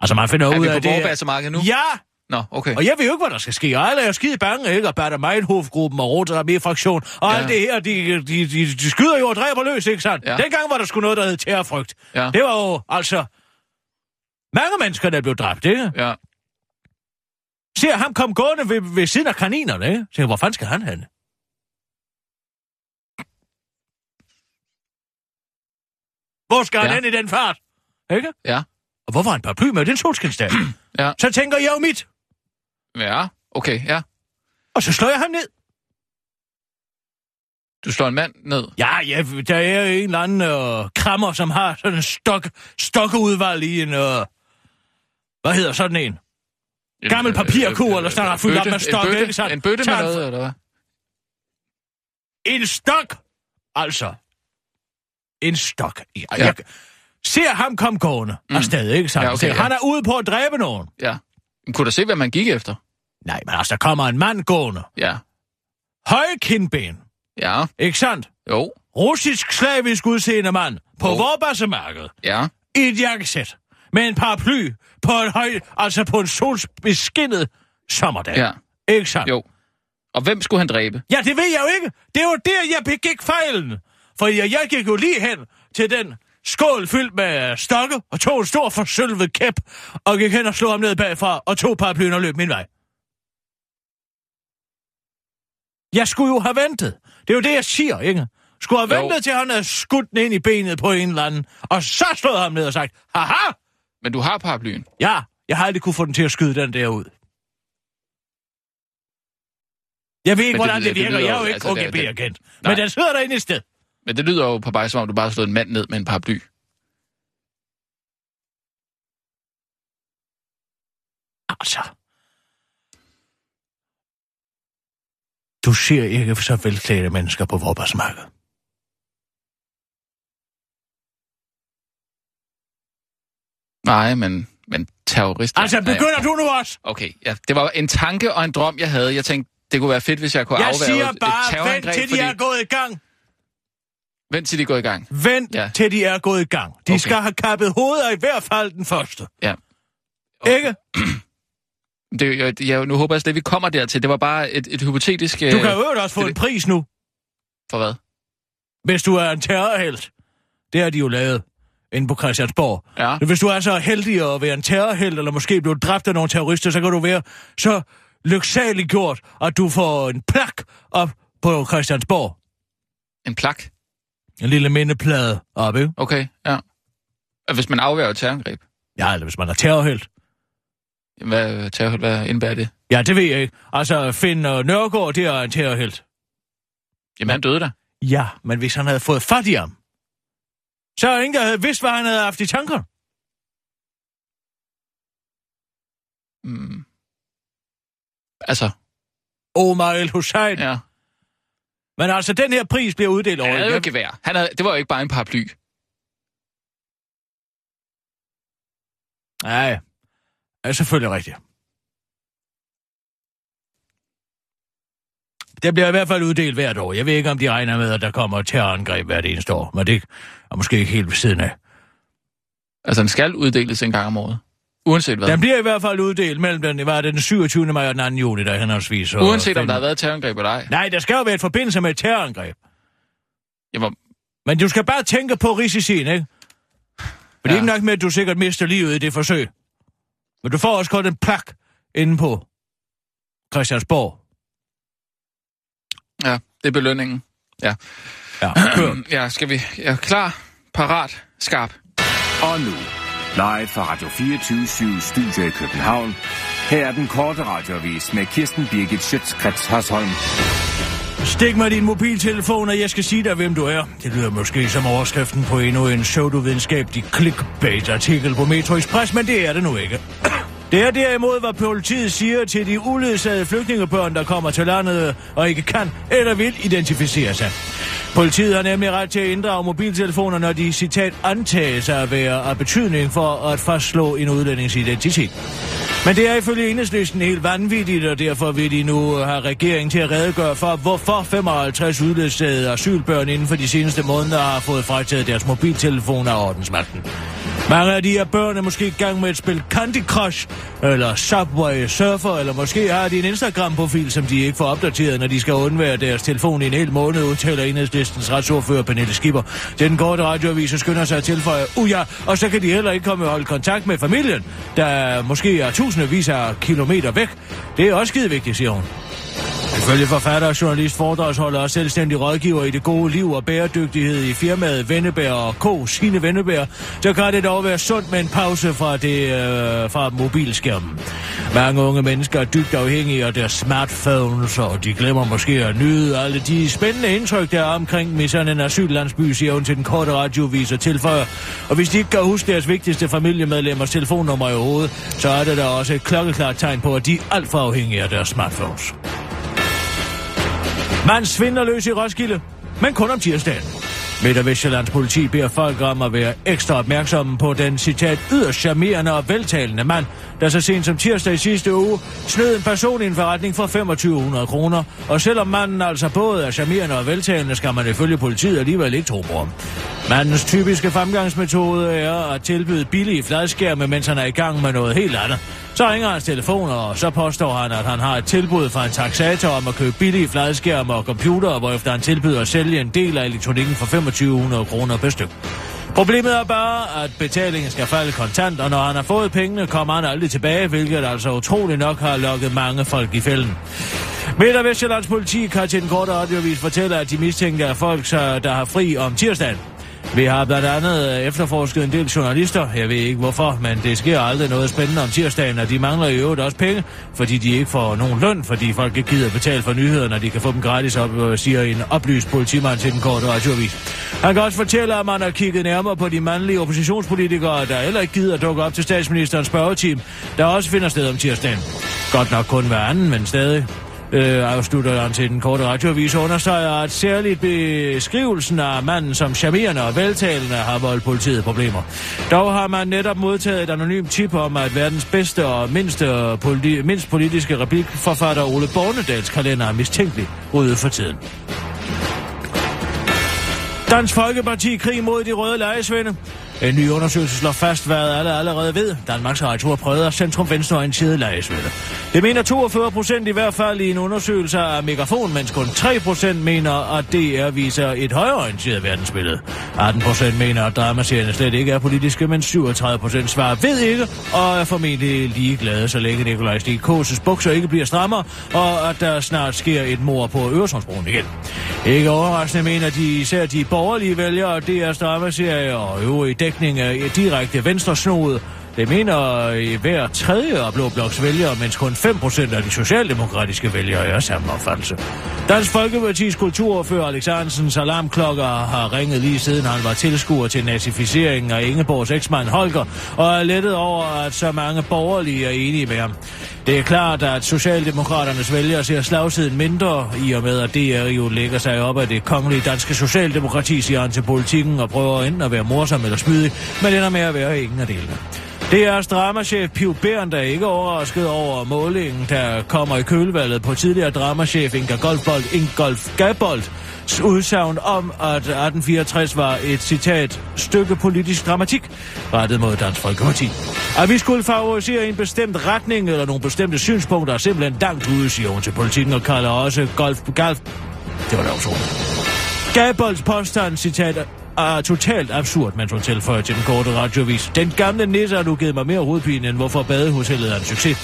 Altså man finder Er ud vi af, på det er... Borgbassemarkedet nu? Ja, Nå, okay. og jeg ved jo ikke, hvad der skal ske. Og alle er jo skide bange, ikke? Og Bader Meinhof-gruppen og Rote Armee-fraktion og Ja. alt det her, de, de, de, de skyder jo og dræber løs, ikke sandt? Ja. Dengang var der sgu noget, der hed terrorfrygt. Ja. Det var jo altså mange mennesker, der blev dræbt, ikke? Ja. Ser ham komme gående ved, ved siden af kaninerne, ikke? Så hvor fanden skal han hen? Hvor skal han Ja. hen i den fart? Ikke? Ja. Og hvor var en paraply med? Det er en solskinsdag. Ja. Så tænker jeg jo mit. Ja, okay, ja. Og så slår jeg ham ned. Du slår en mand ned. Ja, ja, der er en eller anden øh, krammer, som har sådan en stok, stokkeudvalg i en... Øh, hvad hedder sådan en? En, Gammel øh, papirkurv, øh, eller sådan, øh, fyldt op med stok, en bøtte? En bøtte med noget, eller hvad? En stok! Altså. En stok. Ja, Ja. Jeg ser ham komme gående mm. afsted, ikke sandt? Ja, okay, ja. Han er ude på at dræbe nogen. Ja. Men Kunne du se, hvad man gik efter? Nej, men altså, der kommer en mand gående. Ja. Høje kindben, Ja. ikke sandt? Jo. Russisk slavisk udseende mand på Jo. Vorbassemarked. Ja. i et jakkesæt med en paraply på en høj, altså på en solbeskinnet sommerdag. Ja. Ikke sandt? Jo. Og hvem skulle han dræbe? Ja, det ved jeg jo ikke. Det var der, jeg begik fejlen. For jeg, jeg gik jo lige hen til den skål fyldt med stokke og tog en stor forsølvet kæp og gik hen og slog ham ned bagfra og tog paraplyen og løb min vej. Jeg skulle jo have ventet. Det er jo det, jeg siger, ikke? Skulle have Jo. ventet til, han havde skudt den ind i benet på en eller anden, og så slået ham ned og sagt, haha, Men du har paraplyen. Ja, jeg har aldrig kunne få den til at skyde den der ud. Jeg ved ikke, Men det hvordan det det virker. lyder Jeg er jo- ikke altså, det- det-. Nej. Men den sidder derinde i sted. Men det lyder jo på mig, som om du bare har slået en mand ned med en paraply. Altså. Du ser ikke så velklædte mennesker på Vorbarsmarkedet. Nej, men, men terrorister... Altså, begynder du nu også? Okay, ja. Det var en tanke og en drøm, jeg havde. Jeg tænkte, det kunne være fedt, hvis jeg kunne Jeg afværge siger et bare, vent til de fordi... er gået i gang. Vent til de går i gang. Vent Ja. til de er gået i gang. De Okay. skal have kappet hovedet i hvert fald den første. Ja. Ikke? Det, jeg, jeg, nu håber jeg slet, at vi kommer dertil. Det var bare et, et hypotetisk... Du øh, kan jo øvrigt også få det- en pris nu, For hvad? hvis du er en terrorhelt. Det har de jo lavet inde på Christiansborg. Ja. Hvis du er så heldig at være en terrorhelt, eller måske blive dræbt af nogle terrorister, så kan du være så lyksalig gjort, at du får en plak op på Christiansborg. En plak? En lille mindeplade op, ikke? Okay, ja. Hvis man afværger terrorangreb, Ja, eller hvis man er terrorhelt. hvad, terror, hvad indebærer det? Ja, det ved jeg ikke. Altså, Finn Nørgaard, det er en terrorhelt. Jamen, han døde der. Ja, men hvis han havde fået fat i ham, så er ingen, der havde vidst, hvad han havde haft i tankerne. Mm. Altså, Omar El Hussein. Ja. Men altså, den her pris bliver uddelt over. Han havde jo gevær. Han havde, det var jo ikke bare en paraply. Nej, det er selvfølgelig rigtigt. Det bliver i hvert fald uddelt hvert år. Jeg ved ikke, om de regner med, at der kommer et terrorangreb hvert eneste år, men det er måske ikke helt ved siden af. Altså, den skal uddeles en gang om året. Uanset hvad. Den bliver i hvert fald uddelt mellem den, hvad er det, den 27. maj og den 2. juni, der er henholdsvis. og Uanset om der har været et terrorangreb eller ej. Nej, der skal jo være et forbindelse med et terrorangreb. Jamen, Men du skal bare tænke på risicien, ikke? For det er Ja. ikke nok med, at du sikkert mister livet i det forsøg. Men du får også godt en plak inde på Christiansborg. Ja, det er belønningen. Ja. Ja. Ja, skal vi... Ja, klar, parat, skarp. Og nu, live fra Radio 24 Studio i København. Her er den korte radiovis med Kirsten Birgit Schøtzgrads Hasholm. Stik mig din mobiltelefon, og jeg skal sige dig, hvem du er. Det lyder måske som overskriften på endnu en pseudovidenskabelig clickbait-artikel på Metro Express, men det er det nu ikke. Det er derimod, hvad politiet siger til de uledsagede flygtningebørn, der kommer til landet og ikke kan eller vil identificere sig. Politiet har nemlig ret til at inddrage mobiltelefoner, når de, citat, antages at være af betydning for at fastslå en udlændings identitet. Men det er ifølge enhedslisten helt vanvittigt, og derfor vil de nu have regeringen til at redegøre for, hvorfor 55 udledsagede asylbørn inden for de seneste måneder har fået frataget deres mobiltelefoner af ordensmagten. Mange af de her børn er måske i gang med at spille Candy Crush, eller Subway Surfer, eller måske har de en Instagram-profil, som de ikke får opdateret, når de skal undvære deres telefon i en hel måned, udtaler enhedslistens retsordfører Pernille Skipper. Den korte radioavis skynder sig at tilføje, uh ja, og så kan de heller ikke komme og holde kontakt med familien, der måske er tusindvis af kilometer væk. Det er også skide vigtigt, siger hun. Ifølge forfatter, journalist, foredragsholder og selvstændig rådgiver i det gode liv og bæredygtighed i firmaet Vennebær og K. Sine Vennebær, så kan det dog være sundt med en pause fra, det, øh, fra mobilskærmen. Mange unge mennesker er dybt afhængige af deres smartphones, og de glemmer måske at nyde alle de spændende indtryk, der er omkring med sådan en asyllandsby, siger hun til den korte radiovis og tilføjer. Og hvis de ikke kan huske deres vigtigste familiemedlemmers telefonnummer i hovedet, så er det da også et klokkeklart tegn på, at de er alt for afhængige af deres smartphones. Man svindler løs i Roskilde, men kun om tirsdagen. Midt- og Vestjyllands politi beder folk om at være ekstra opmærksomme på den citat yderst charmerende og veltalende mand, der så sent som tirsdag i sidste uge snød en person i en forretning for 2500 kroner. Og selvom manden altså både er charmerende og veltalende, skal man ifølge politiet alligevel ikke tro på ham. Mandens typiske fremgangsmetode er at tilbyde billige fladskærme, mens han er i gang med noget helt andet. Så ringer hans telefon, og så påstår han, at han har et tilbud fra en taxator om at købe billige fladskærme og computer, hvorefter han tilbyder at sælge en del af elektronikken for 2500 kroner per styk. Problemet er bare, at betalingen skal falde kontant, og når han har fået pengene, kommer han aldrig tilbage, hvilket altså utroligt nok har lukket mange folk i fælden. Midt- og Vestjyllands politi kan til en kort radiovis fortælle, at de mistænker folk, så- der har fri om tirsdagen. Vi har blandt andet øh, efterforsket en del journalister. Jeg ved ikke hvorfor, men det sker aldrig noget spændende om tirsdagen, og de mangler i øvrigt også penge, fordi de ikke får nogen løn, fordi folk ikke gider betale for nyhederne, når de kan få dem gratis op, øh, siger en oplyst politimand til den korte radioavis. Han kan også fortælle, at man har kigget nærmere på de mandlige oppositionspolitikere, der heller ikke gider at dukke op til statsministerens spørgeteam, der også finder sted om tirsdagen. Godt nok kun hver anden, men stadig. Øh, afslutter han til den korte radioavis understreger, at særligt beskrivelsen af manden som charmerende og veltalende har voldt politiet problemer. Dog har man netop modtaget et anonymt tip om, at verdens bedste og mindste politi- mindst politiske replikforfatter Ole Bornedals kalender er mistænkelig ryddet for tiden. Dansk Folkeparti krig mod de røde lejesvende. En ny undersøgelse slår fast, hvad alle allerede ved. Danmarks Radio har prøvet at centrum venstreorienterede lejesvælde. Det mener 42 procent i hvert fald i en undersøgelse af Megafon, mens kun 3 procent mener, at DR viser et højreorienteret verdensbillede. 18 procent mener, at dramaserierne slet ikke er politiske, men 37 procent svarer ved ikke, og er formentlig ligeglade, så længe Nikolaj Stig Kåses bukser ikke bliver strammere, og at der snart sker et mor på Øresundsbroen igen. Ikke overraskende mener de især de borgerlige vælgere, at DR's dramaserie og øvrige dækning er direkte venstresnoet. Det mener i hver tredje af Blå Bloks vælgere, mens kun 5% af de socialdemokratiske vælgere er samme opfattelse. Dansk Folkepartis kulturordfører Alexandersens alarmklokker har ringet lige siden han var tilskuer til nazificeringen af Ingeborgs eksmand Holger, og er lettet over, at så mange borgerlige er enige med ham. Det er klart, at Socialdemokraternes vælgere ser slagsiden mindre, i og med at DR jo lægger sig op af det kongelige danske socialdemokrati, siger han til politikken, og prøver enten at være morsom eller spydig, men ender med at være ingen af delene. DR's dramachef Piv Bern, der er ikke overrasket over målingen, der kommer i kølvalget på tidligere dramachef Inga Golfbold, Ingolf Gabold, udsagn om, at 1864 var et citat stykke politisk dramatik rettet mod Dansk Folkeparti. At vi skulle favorisere en bestemt retning eller nogle bestemte synspunkter er simpelthen dangt ude, siger hun til politikken og kalder også golf... golf det var da også Gabolds påstand, citat, er totalt absurd, mens hun tilføjer til den korte radiovis. Den gamle nisse har nu givet mig mere hovedpine, end hvorfor badehotellet er en succes.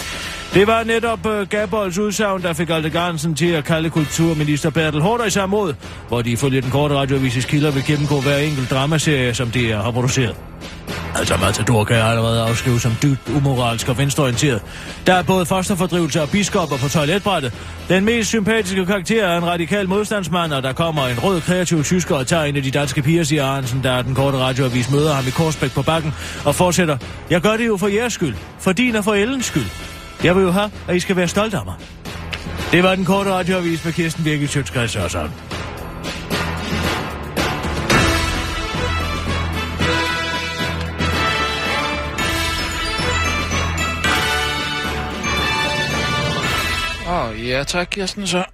Det var netop øh, uh, Gabolds udsagn, der fik Alte Garnsen til at kalde kulturminister Bertel Hårder i samme mod, hvor de ifølge den korte radioavises kilder vil gennemgå hver enkelt dramaserie, som det har produceret. Altså Matador kan jeg allerede afskrive som dybt umoralsk og venstreorienteret. Der er både fosterfordrivelse og biskopper på toiletbrættet. Den mest sympatiske karakter er en radikal modstandsmand, og der kommer en rød kreativ tysker og tager en af de danske piger, siger Arnsen, der er den korte radioavis møder ham i Korsbæk på bakken, og fortsætter. Jeg gør det jo for jeres skyld. For din og for Ellens skyld. Jeg vil jo have, at I skal være stolte af mig. Det var den korte radioavis med Kirsten Birgit Sjøtskreds og sådan. Ja tak, Kirsten, så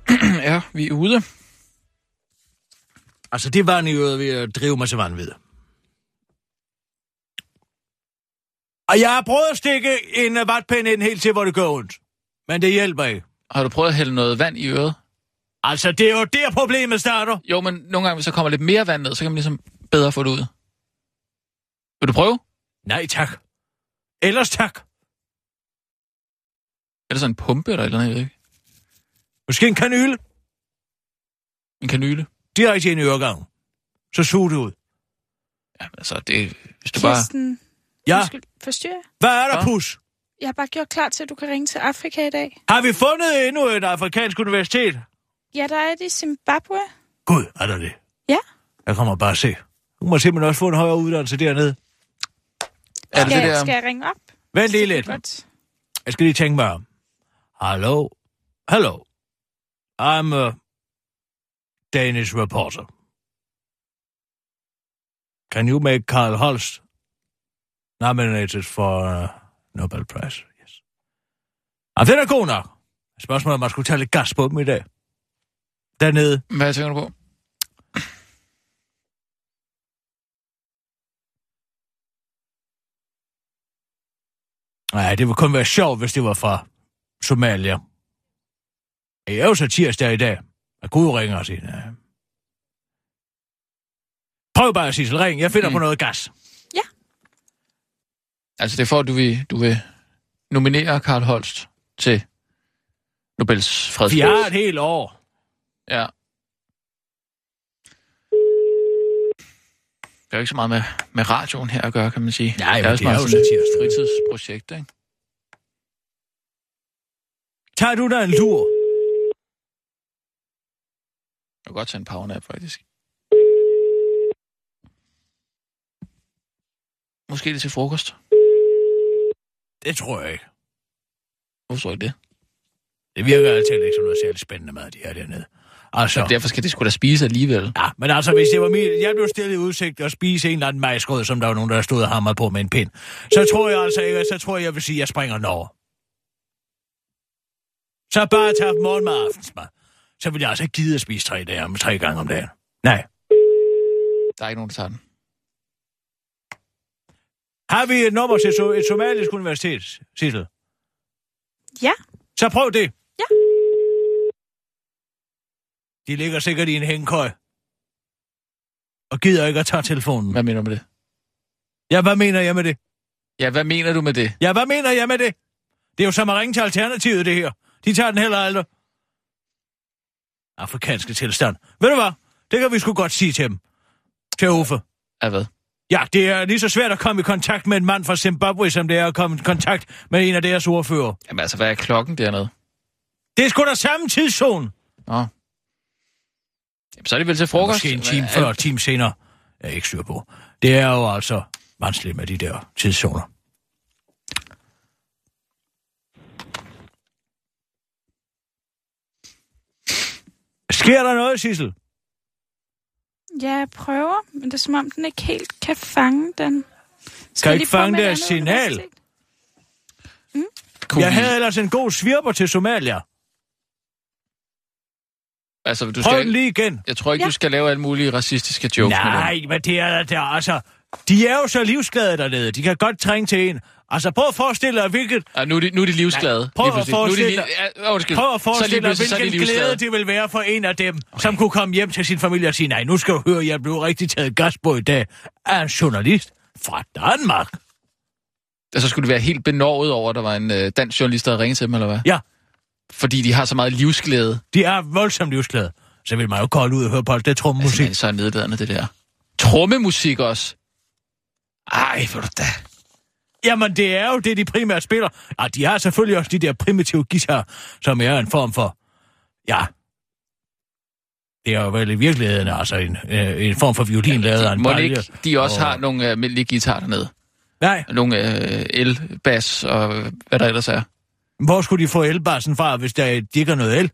ja, vi er ude. Altså, det var øvrigt ved at drive mig til vanvid. Og jeg har prøvet at stikke en uh, vatpind ind helt til, hvor det gør ondt. Men det hjælper ikke. Har du prøvet at hælde noget vand i øret? Altså, det er jo der problemet starter. Jo, men nogle gange, hvis der kommer lidt mere vand ned, så kan man ligesom bedre få det ud. Vil du prøve? Nej, tak. Ellers tak. Er det sådan en pumpe eller et eller andet, jeg ved ikke? Måske en kanyle. En kanyle? Direkte ind i øregangen. Så sug det ud. Ja, altså, det, hvis du bare... Kirsten, Ja, undskyld, forstyrrer hvad er der, Hva? pus? Jeg har bare gjort klar til, at du kan ringe til Afrika i dag. Har vi fundet endnu et afrikansk universitet? Ja, der er det i Zimbabwe. Gud, er der det? Ja. Jeg kommer bare at se. Du må simpelthen også få en højere uddannelse dernede. Er det Skal, det der... skal jeg ringe op? Vent lige Det lidt. Godt. Jeg skal lige tænke mig om. Hallo? Hello. I'm a Danish reporter. Can you make Carl Holst nominated for a Nobel Prize? Yes. Ah, den er god nok. Spørgsmålet er, om man skulle tage lidt gas på dem i dag. Dernede. Hvad tænker du på? Nej, det ville kun være sjovt, hvis det var fra Somalia. Det er jo så tirsdag i dag. At Gud ringer og siger, ja. Prøv bare, Sissel, ring. Jeg finder mm. På noget gas. Altså, det er for, at du vil, du vil nominere Karl Holst til Nobels fredspris. Vi har et helt år. Ja. Det er jo ikke så meget med, med radioen her at gøre, kan man sige. Nej, det er, det er meget jo sådan et fritidsprojekt, ikke? Tager du dig en lur? Kan godt tage en powernap, faktisk. Måske det til frokost. Det tror jeg ikke. Hvorfor tror jeg det? Det virker altid ikke som noget særligt spændende mad, de her dernede. Altså, Så derfor skal det sgu da spise alligevel. ja, men altså, hvis det var min... Jeg blev stillet i udsigt at spise en eller anden majsgrød, som der var nogen, der stod og hamrede på med en pind. Så tror jeg altså ikke, så tror jeg, jeg vil sige, at jeg springer den over. Så bare tage morgenmad og aftensmad. Så vil jeg altså ikke gide at spise tre, dage, om tre gange om dagen. Nej. Der er ikke nogen, der tager den. Har vi et nummer til so- et somalisk universitet, Sissel? Ja. Så prøv det. Ja. De ligger sikkert i en hængekøj. Og gider ikke at tage telefonen. Hvad mener du med det? Ja, hvad mener jeg med det? Ja, hvad mener du med det? Ja, hvad mener jeg med det? Det er jo som at ringe til Alternativet, det her. De tager den heller aldrig. Afrikanske tilstand. Ved du hvad? Det kan vi sgu godt sige til dem. Til Uffe. Ja, hvad? Ja, det er lige så svært at komme i kontakt med en mand fra Zimbabwe, som det er at komme i kontakt med en af deres ordfører. Jamen altså, hvad er klokken dernede? Det er sgu da samme tidszone. Nå. Jamen, så er det vel til frokost? Måske en time før, en time senere. Jeg er ikke styr på. Det er jo altså vanskeligt med de der tidszoner. Sker der noget, Sissel? Ja, jeg prøver, men det er som om, den ikke helt kan fange den. Skal Kan jeg ikke fange med et deres andet signal? Kunne Jeg havde ellers en god svirper til Somalia. Altså, du Prøv skal... den lige igen. Jeg tror ikke, Ja. du skal lave alle mulige racistiske jokes med Nej, men det er det er, altså... De er jo så livsglade dernede. De kan godt trænge til en. Altså, prøv at forestille dig, hvilket... Ja, nu, er de, nu er de livsglade. prøv lige at pludselig. Nu er de forestille Ja, undskyld. Prøv at Så forestille dig, så de hvilken livsglade. glæde det vil være for en af dem, okay. som kunne komme hjem til sin familie og sige, nej, nu skal du høre, jeg blev rigtig taget gas på i dag af en journalist fra Danmark. Altså, skulle det være helt benovet over, at der var en øh, dansk journalist, der ringet til dem, eller hvad? Ja, Fordi de har så meget livsglæde. de er voldsomt livsglade. Så vil man jo kolde ud og høre på det Altså, trommemusik. men så er nedladende, det der. Trommemusik også. Ej, for du da. Jamen, det er jo det, de primært spiller. Ja, de har selvfølgelig også de der primitive guitar, som er en form for... Ja. Det er jo vel i virkeligheden altså en, øh, en form for violin lavet af en Må ikke de også og- har nogle øh, almindelige guitar dernede? Nej, Nogle øh, el-bas og hvad der ellers er? hvor skulle de få elbassen fra, hvis der de ikke har noget el?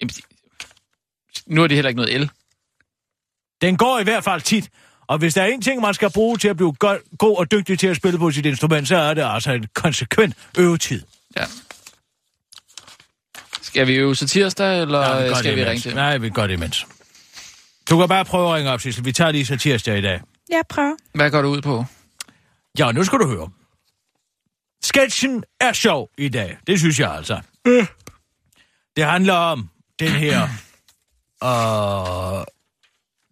Jamen, de- nu er det heller ikke noget el. Den går i hvert fald tit. Og hvis der er en ting, man skal bruge til at blive go- god og dygtig til at spille på sit instrument, så er det altså en konsekvent øvetid. Ja. Skal vi øve til tirsdag, eller Ja, ja, gør skal det vi imens. ringe til? Nej, vi gør det imens. Du kan bare prøve at ringe op, Sissel. Vi tager lige så tirsdag i dag. Jeg prøver. Hvad går du ud på? Ja, nu skal du høre. Sketchen er sjov i dag. Det synes jeg altså. Det handler om den her... Uh,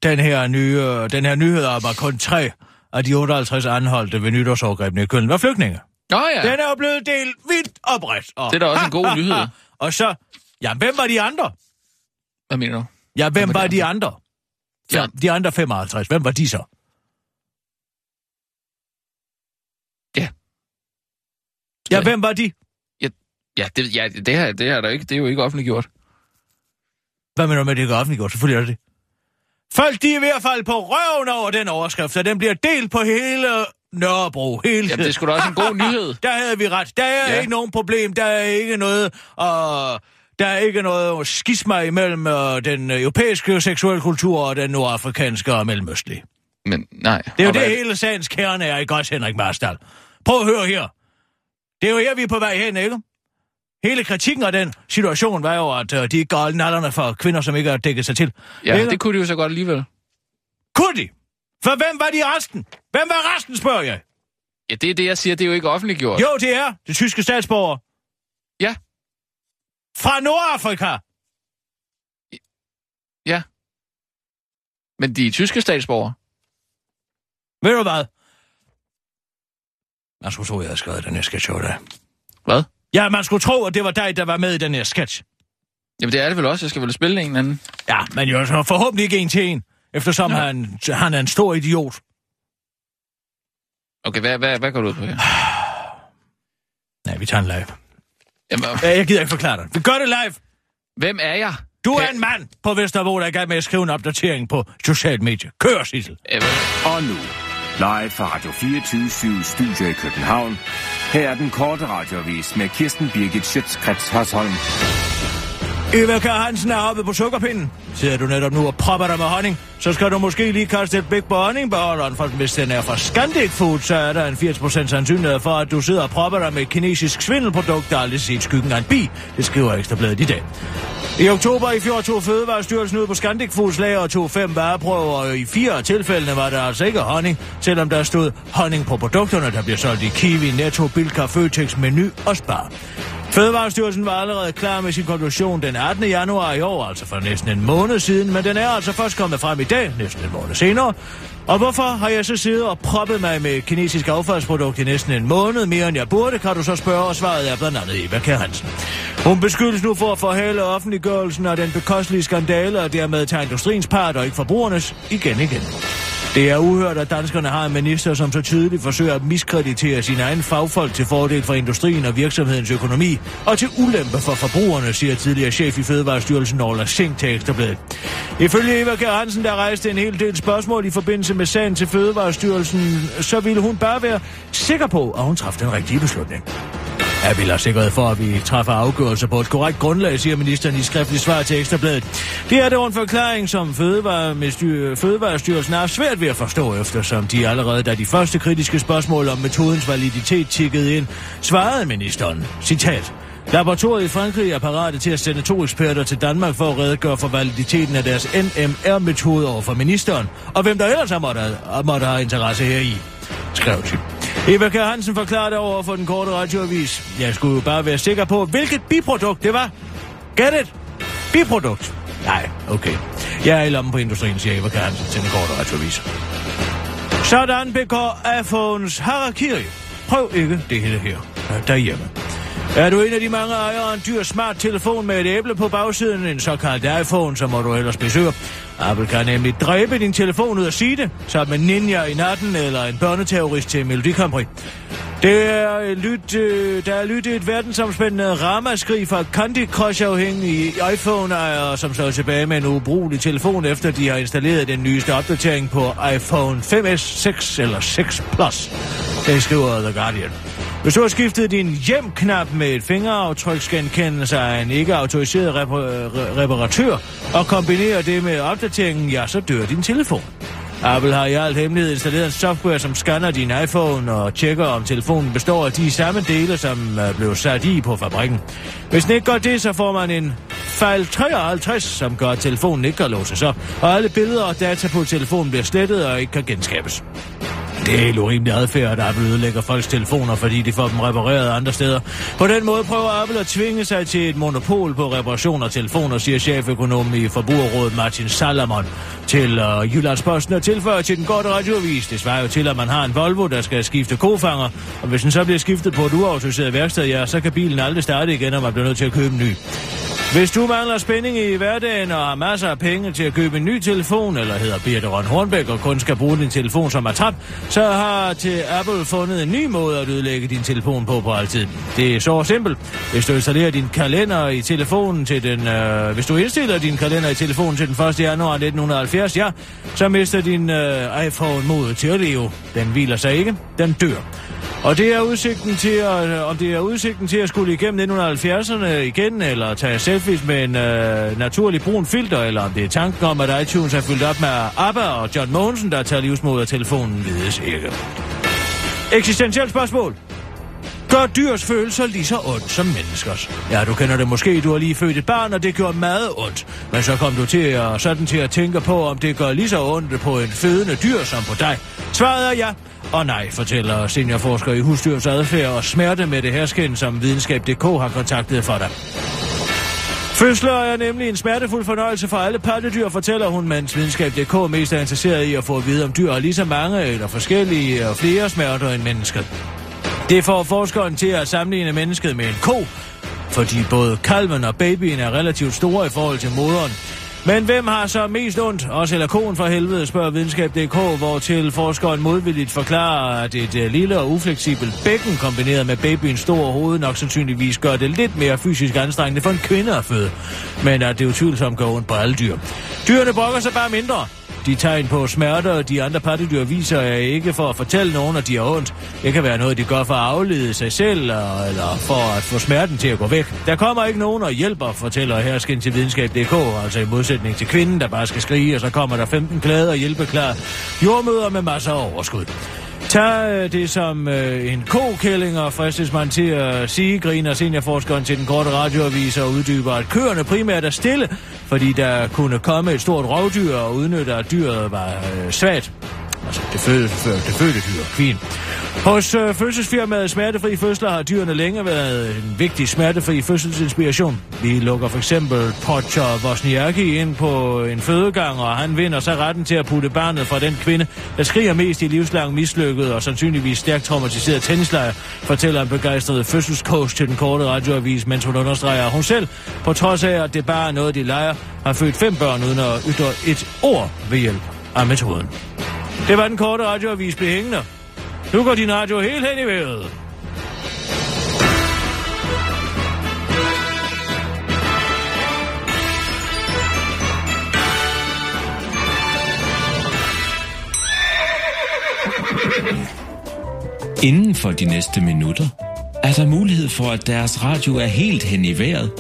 den her nye, den her nyhed om, at kun tre af de 58 anholdte ved nytårsovergrebene i Køln var flygtninge. Nå ja, Den er jo blevet delt vidt og bredt. Og, Det er da også en god nyhed. og så, ja, hvem var de andre? hvad mener du? Ja, hvem var var de de andre? Ja. Ja, de andre 55, hvem var de så? Ja. Ja, hvem var de? Ja, det, ja, det, her, det, her er der ikke, det er jo ikke offentliggjort. Hvad mener du med, at det ikke er offentliggjort? Selvfølgelig er det det. Folk, de er i hvert fald på røven over den overskrift, og den bliver delt på hele Nørrebro. Hele Jamen, det sgu da også en god nyhed. Der havde vi ret. Der er Ja. ikke nogen problem. Der er ikke noget... Og der er ikke noget skisma imellem uh, den europæiske seksuelle kultur og den nordafrikanske og mellemøstlige. Men nej. Det er jo det, hvad- hele sagens kerne er, ikke også, Henrik Marstal? Prøv at høre her. Det er jo her, vi er på vej hen, ikke? Hele kritikken af den situation var jo, at uh, de er gale nallerne for kvinder, som ikke har dækket sig til. Ja, Ikke? det kunne de jo så godt alligevel. Kunne de? For hvem var de resten? Hvem var resten, spørger jeg? Ja, det er det, jeg siger. Det er jo ikke offentliggjort. Jo, det er det tyske statsborger. Ja. Fra Nordafrika. Ja. Men de er tyske statsborgere. Ved du hvad? Man skulle tro, jeg havde skrevet den her sketch over dig. Hvad? Ja, man skulle tro, at det var dig, der var med i den her sketch. Jamen, det er det vel også. Jeg skal vel spille en eller anden. Ja, men jo så forhåbentlig ikke en til en, eftersom Nå. han, han er en stor idiot. Okay, hvad, hvad, hvad går du ud på her? Nej, vi tager en live. Jamen, Ja, jeg gider ikke forklare dig. Vi gør det live. hvem er jeg? Du er en mand på Vesterbro, der er i gang med at skrive en opdatering på social medie. Kør, Sissel. Og nu, live fra Radio 24 Studio i København. Her er den korte radiovis med Kirsten Birgit Schøtzgrads Hasholm. Eva Kjær Hansen er oppe på sukkerpinden. Sidder du netop nu og propper dig med honning, så skal du måske lige kaste et blik på honningbeholderen, for hvis den er fra Scandic Food, så er der en 80% sandsynlighed for, at du sidder og propper dig med et kinesisk svindelprodukt, der aldrig set skyggen af en bi. Det skriver Ekstrabladet i dag. I oktober i fjor tog Fødevarestyrelsen ud på Scandic Foods lager og tog fem vareprøver, og i fire af tilfældene var der altså ikke honning, selvom der stod honning på produkterne, der bliver solgt i Kiwi, Netto, Bilka, Føtex, Menu og Spar. Fødevarestyrelsen var allerede klar med sin konklusion den 18. januar i år, altså for næsten en måned siden, men den er altså først kommet frem i dag, næsten en måned senere. Og hvorfor har jeg så siddet og proppet mig med kinesisk affaldsprodukt i næsten en måned, mere end jeg burde, kan du så spørge, og svaret er blandt andet Eva Kjær Hansen. Hun beskyldes nu for at forhale offentliggørelsen af den bekostelige skandale, og dermed tager industriens part og ikke forbrugernes igen igen. Det er uhørt, at danskerne har en minister, som så tydeligt forsøger at miskreditere sine egne fagfolk til fordel for industrien og virksomhedens økonomi, og til ulempe for forbrugerne, siger tidligere chef i Fødevarestyrelsen Orla Sink til Ekstrabladet. Ifølge Eva Kjær Hansen, der rejste en hel del spørgsmål i forbindelse med sagen til Fødevarestyrelsen, så ville hun bare være sikker på, at hun træffede den rigtige beslutning. Jeg vil have sikkerhed for, at vi træffer afgørelser på et korrekt grundlag, siger ministeren i skriftligt svar til Ekstrabladet. Det er dog en forklaring, som Fødevarestyrelsen har svært ved at forstå, eftersom de allerede, da de første kritiske spørgsmål om metodens validitet tikkede ind, svarede ministeren. Citat. Laboratoriet i Frankrig er parate til at sende to eksperter til Danmark for at redegøre for validiteten af deres NMR-metode over for ministeren, og hvem der ellers har måtte, måtte have interesse heri, skrev de. Eva Kjær Hansen forklarede over for den korte radioavis. Jeg skulle jo bare være sikker på, hvilket biprodukt det var. Get it? Biprodukt? Nej, okay. Jeg er i lommen på industrien, siger Eva Kjær Hansen til den korte radioavis. Sådan begår iPhones harakiri. Prøv ikke det hele her øh, derhjemme. Er du en af de mange ejere af en dyr smart telefon med et æble på bagsiden, en såkaldt iPhone, så må du ellers besøge Apple kan nemlig dræbe din telefon ud af side, sammen med ninja i natten eller en børneterrorist til Melodi Grand Det er øh, lyt, øh, der er lyttet et verdensomspændende ramaskrig fra Candy Crush-afhængige iPhone-ejere, som står tilbage med en ubrugelig telefon, efter de har installeret den nyeste opdatering på iPhone 5S, 6 eller 6 Plus. Det skriver The Guardian. Hvis du har skiftet din hjem-knap med et fingeraftryksgenkendelse af en ikke-autoriseret repar- reparatør og kombinerer det med opdateringen, ja, så dør din telefon. Apple har i alt hemmelighed installeret en software, som scanner din iPhone og tjekker, om telefonen består af de samme dele, som øh, blev sat i på fabrikken. Hvis den ikke gør det, så får man en fejl 53, som gør, at telefonen ikke kan låses op, og alle billeder og data på telefonen bliver slettet og ikke kan genskabes. Det er helt urimelig adfærd, at Apple ødelægger folks telefoner, fordi de får dem repareret andre steder. På den måde prøver Apple at tvinge sig til et monopol på reparation af telefoner, siger cheføkonom i Forbrugerrådet Martin Salamon til uh, Jyllandsposten og tilføjer til den korte radioavis. Det svarer jo til, at man har en Volvo, der skal skifte kofanger, og hvis den så bliver skiftet på et uautoriseret værksted, ja, så kan bilen aldrig starte igen, og man bliver nødt til at købe en ny. Hvis du mangler spænding i hverdagen og har masser af penge til at købe en ny telefon, eller hedder Birte Røn Hornbæk og kun skal bruge din telefon som er tabt, så har til Apple fundet en ny måde at ødelægge din telefon på på altid. Det er så simpelt. Hvis du installerer din kalender i telefonen til den... Øh, hvis du indstiller din kalender i telefonen til den 1. januar 1970, ja, så mister din øh, iPhone mod til at leve. Den hviler sig ikke. Den dør. Og det er udsigten til at, øh, om det er udsigten til at skulle igennem 1970'erne igen, eller tage selfies med en øh, naturlig brun filter, eller om det er tanken om, at iTunes er fyldt op med ABBA og John Mogensen, der tager livsmod af telefonen, vides ikke. Eksistentielt spørgsmål. Gør dyrs følelser lige så ondt som menneskers? Ja, du kender det måske, du har lige født et barn, og det gør meget ondt. Men så kom du til at, sådan til at tænke på, om det gør lige så ondt på en fødende dyr som på dig. Svaret er ja. Og nej, fortæller seniorforsker i husdyrs adfærd og smerte med det hersken, som videnskab.dk har kontaktet for dig. Fødsler er nemlig en smertefuld fornøjelse for alle pattedyr, fortæller hun, mens videnskab.dk mest er interesseret i at få at vide, om dyr har lige så mange eller forskellige og flere smerter end mennesket. Det får forskeren til at sammenligne mennesket med en ko, fordi både kalven og babyen er relativt store i forhold til moderen. Men hvem har så mest ondt? Os eller koen for helvede, spørger videnskab.dk, hvor til forskeren modvilligt forklarer, at et øh, lille og ufleksibelt bækken kombineret med babyens store hoved nok sandsynligvis gør det lidt mere fysisk anstrengende for en kvinde at føde. Men at det utvivlsomt gør ondt på alle dyr. Dyrene brokker sig bare mindre. De tegn på smerter, de andre pattedyr viser er ikke for at fortælle nogen, at de har ondt. Det kan være noget, de gør for at aflede sig selv, eller, for at få smerten til at gå væk. Der kommer ikke nogen og hjælper, fortæller hersken til videnskab.dk, altså i modsætning til kvinden, der bare skal skrige, og så kommer der 15 klæder og hjælpeklar jordmøder med masser af overskud. Tag øh, det som øh, en kokælling og fristes man til at sige, griner seniorforskeren til den korte radioavis og uddyber, at køerne primært er stille, fordi der kunne komme et stort rovdyr og udnytte, at dyret var øh, svagt. Altså det fødte, det fødte dyr, kvin. Hos øh, fødselsfirmaet Smertefri Fødsler har dyrene længe været en vigtig smertefri fødselsinspiration. Vi lukker for eksempel Potcher Vosniaki ind på en fødegang, og han vinder så retten til at putte barnet fra den kvinde, der skriger mest i livslang mislykket og sandsynligvis stærkt traumatiseret tennislejr, fortæller en begejstret fødselscoach til den korte radioavis, mens hun understreger, at hun selv, på trods af, at det bare er noget, de leger, har født fem børn uden at ytre et ord ved hjælp af metoden. Det var den korte radioavis behængende. Nu går din radio helt hen i vejret. Inden for de næste minutter er der mulighed for, at deres radio er helt hen i vejret.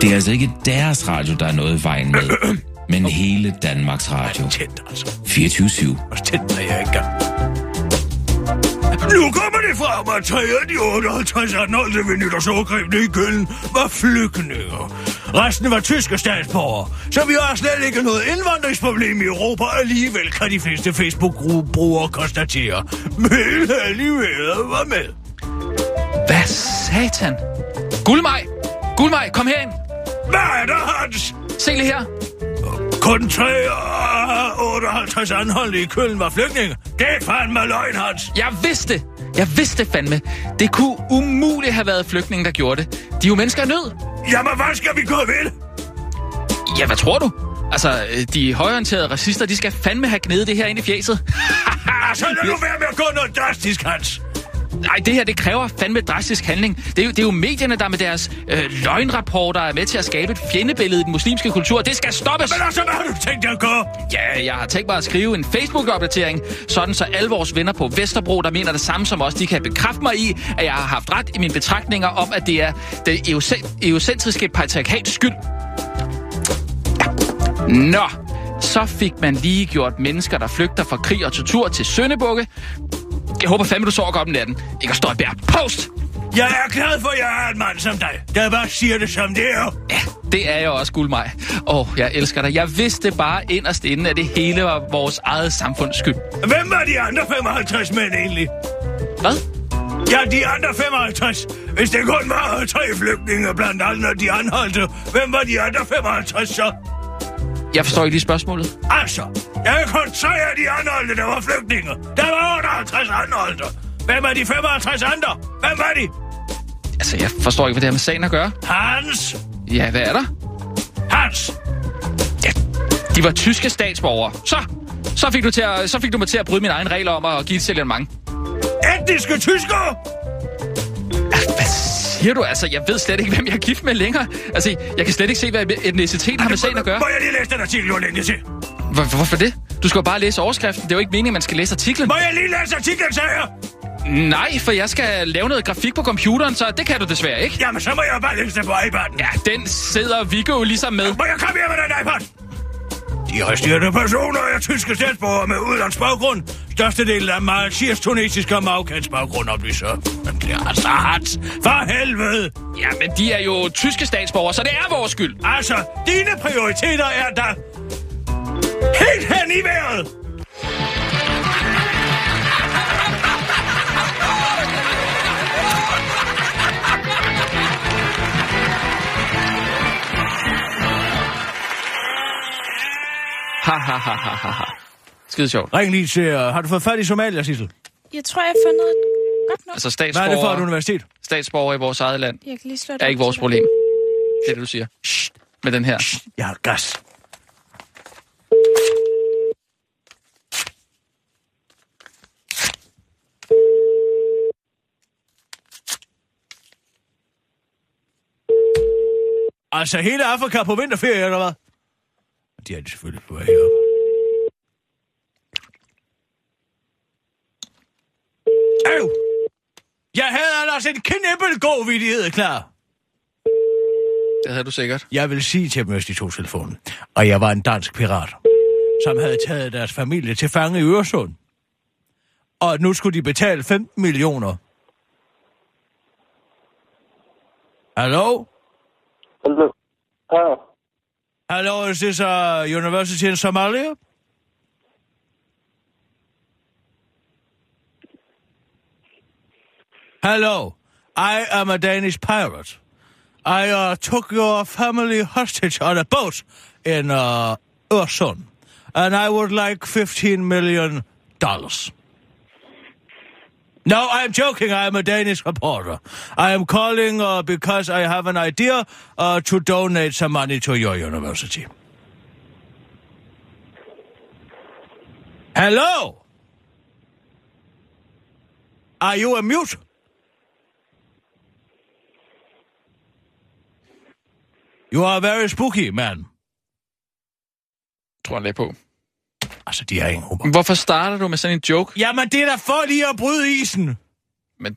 Det er altså ikke deres radio, der er noget i vejen med, men hele Danmarks Radio. Tændt altså. 24-7. Og tændt er jeg ikke. Nu kommer det frem, at af de 58 anholdte ved nytårsovergrebene i Køln var flygtninge. Resten var tyske statsborgere, så vi har slet ikke noget indvandringsproblem i Europa. Alligevel kan de fleste Facebook-brugere konstatere. Men alligevel var med. Hvad satan? Guldmej! Guldmej, kom herind! Hvad er der, Hans? Se lige her. Kun 3 af 58 anholdte i Køln var flygtninge. Det er fandme løgn, Hans. Jeg vidste Jeg vidste fandme. Det kunne umuligt have været flygtninge, der gjorde det. De er jo mennesker i nød. Jamen, hvad skal vi gøre ved det? Ja, hvad tror du? Altså, de højorienterede racister, de skal fandme have gnedet det her ind i fjeset. Så lad nu være med at gå noget drastisk, Hans. Nej, det her, det kræver fandme drastisk handling. Det er jo, det er jo medierne, der med deres øh, løgnrapporter er med til at skabe et fjendebillede i den muslimske kultur. Det skal stoppes! Men altså, hvad har du tænkt dig at gøre? Ja, jeg har tænkt mig at skrive en Facebook-opdatering, sådan så alle vores venner på Vesterbro, der mener det samme som os, de kan bekræfte mig i, at jeg har haft ret i mine betragtninger om, at det er det eocentriske patriarkats skyld. Ja. Nå, så fik man lige gjort mennesker, der flygter fra krig og tortur til søndebukke. Jeg håber fandme, du sover godt om natten. Ikke Støjberg. Post! Jeg er glad for, at jeg er en mand som dig, der bare siger det som det er. Ja, det er jeg også, Guldmej. Åh, oh, jeg elsker dig. Jeg vidste bare inderst inde, at det hele var vores eget samfunds skyld. Hvem var de andre 55 mænd egentlig? Hvad? Ja, de andre 55. Hvis det kun var tre flygtninge blandt andet de anholdte, hvem var de andre 55 så? Jeg forstår ikke lige spørgsmålet. Altså, jeg af de anholdte, der var flygtninge. Der var 58 anholdte. Hvem er de 55 andre? Hvem var de? Altså, jeg forstår ikke, hvad det har med sagen at gøre. Hans! Ja, hvad er der? Hans! Ja, de var tyske statsborgere. Så, så fik du, til at, så fik du mig til at bryde mine egne regler om at give et signalement. Etniske tyskere! Siger du? Altså, jeg ved slet ikke, hvem jeg er gift med længere. Altså, jeg kan slet ikke se, hvad etnicitet har med sagen at gøre. Må jeg lige læse den artikel, du har længe til? Hvor, hvorfor det? Du skal jo bare læse overskriften. Det er jo ikke meningen, at man skal læse artiklen. Må jeg lige læse artiklen, sagde jeg? Nej, for jeg skal lave noget grafik på computeren, så det kan du desværre ikke. Jamen, så må jeg bare læse det på iPad'en. Ja, den sidder Viggo jo ligesom med. Må jeg komme her med den iPad? De resterende personer er tyske statsborgere med udlands baggrund. Størstedelen er meget tunesiske og marokkansk baggrund, oplyser. Men det er altså Hans. For helvede! Ja, men de er jo tyske statsborgere, så det er vores skyld. Altså, dine prioriteter er der helt hen i vejret. Skide sjovt. Ring lige til... Uh, har du fået fat i Somalia, Sissel? Jeg tror, jeg har fundet et godt nok. Altså Hvad er det for et universitet? statsborgere i vores eget land Jeg kan lige slå det er ikke vores problem. Det er det, du siger. Shh. Med den her. Jeg har gas. Altså hele Afrika på vinterferie, eller hvad? De er de selvfølgelig på vej Øv! Jeg havde ellers en knibbelgod vidighed klar. Det havde du sikkert. Jeg vil sige til dem, hvis de tog telefonen. Og jeg var en dansk pirat, som havde taget deres familie til fange i Øresund. Og nu skulle de betale 15 millioner. Hallo? Hello. Ah, Hello, is this a university in Somalia? Hello, I am a Danish pirate. I uh, took your family hostage on a boat in uh, and I would like 15 million dollars. No, I'm joking. I am a Danish reporter. I am calling uh, because I have an idea uh, to donate some money to your university. Hello? Are you a mute? You are very spooky, man. Tror han lidt på. Altså, de har ingen humor. Hvorfor starter du med sådan en joke? Jamen, det er da for lige at bryde isen. Men...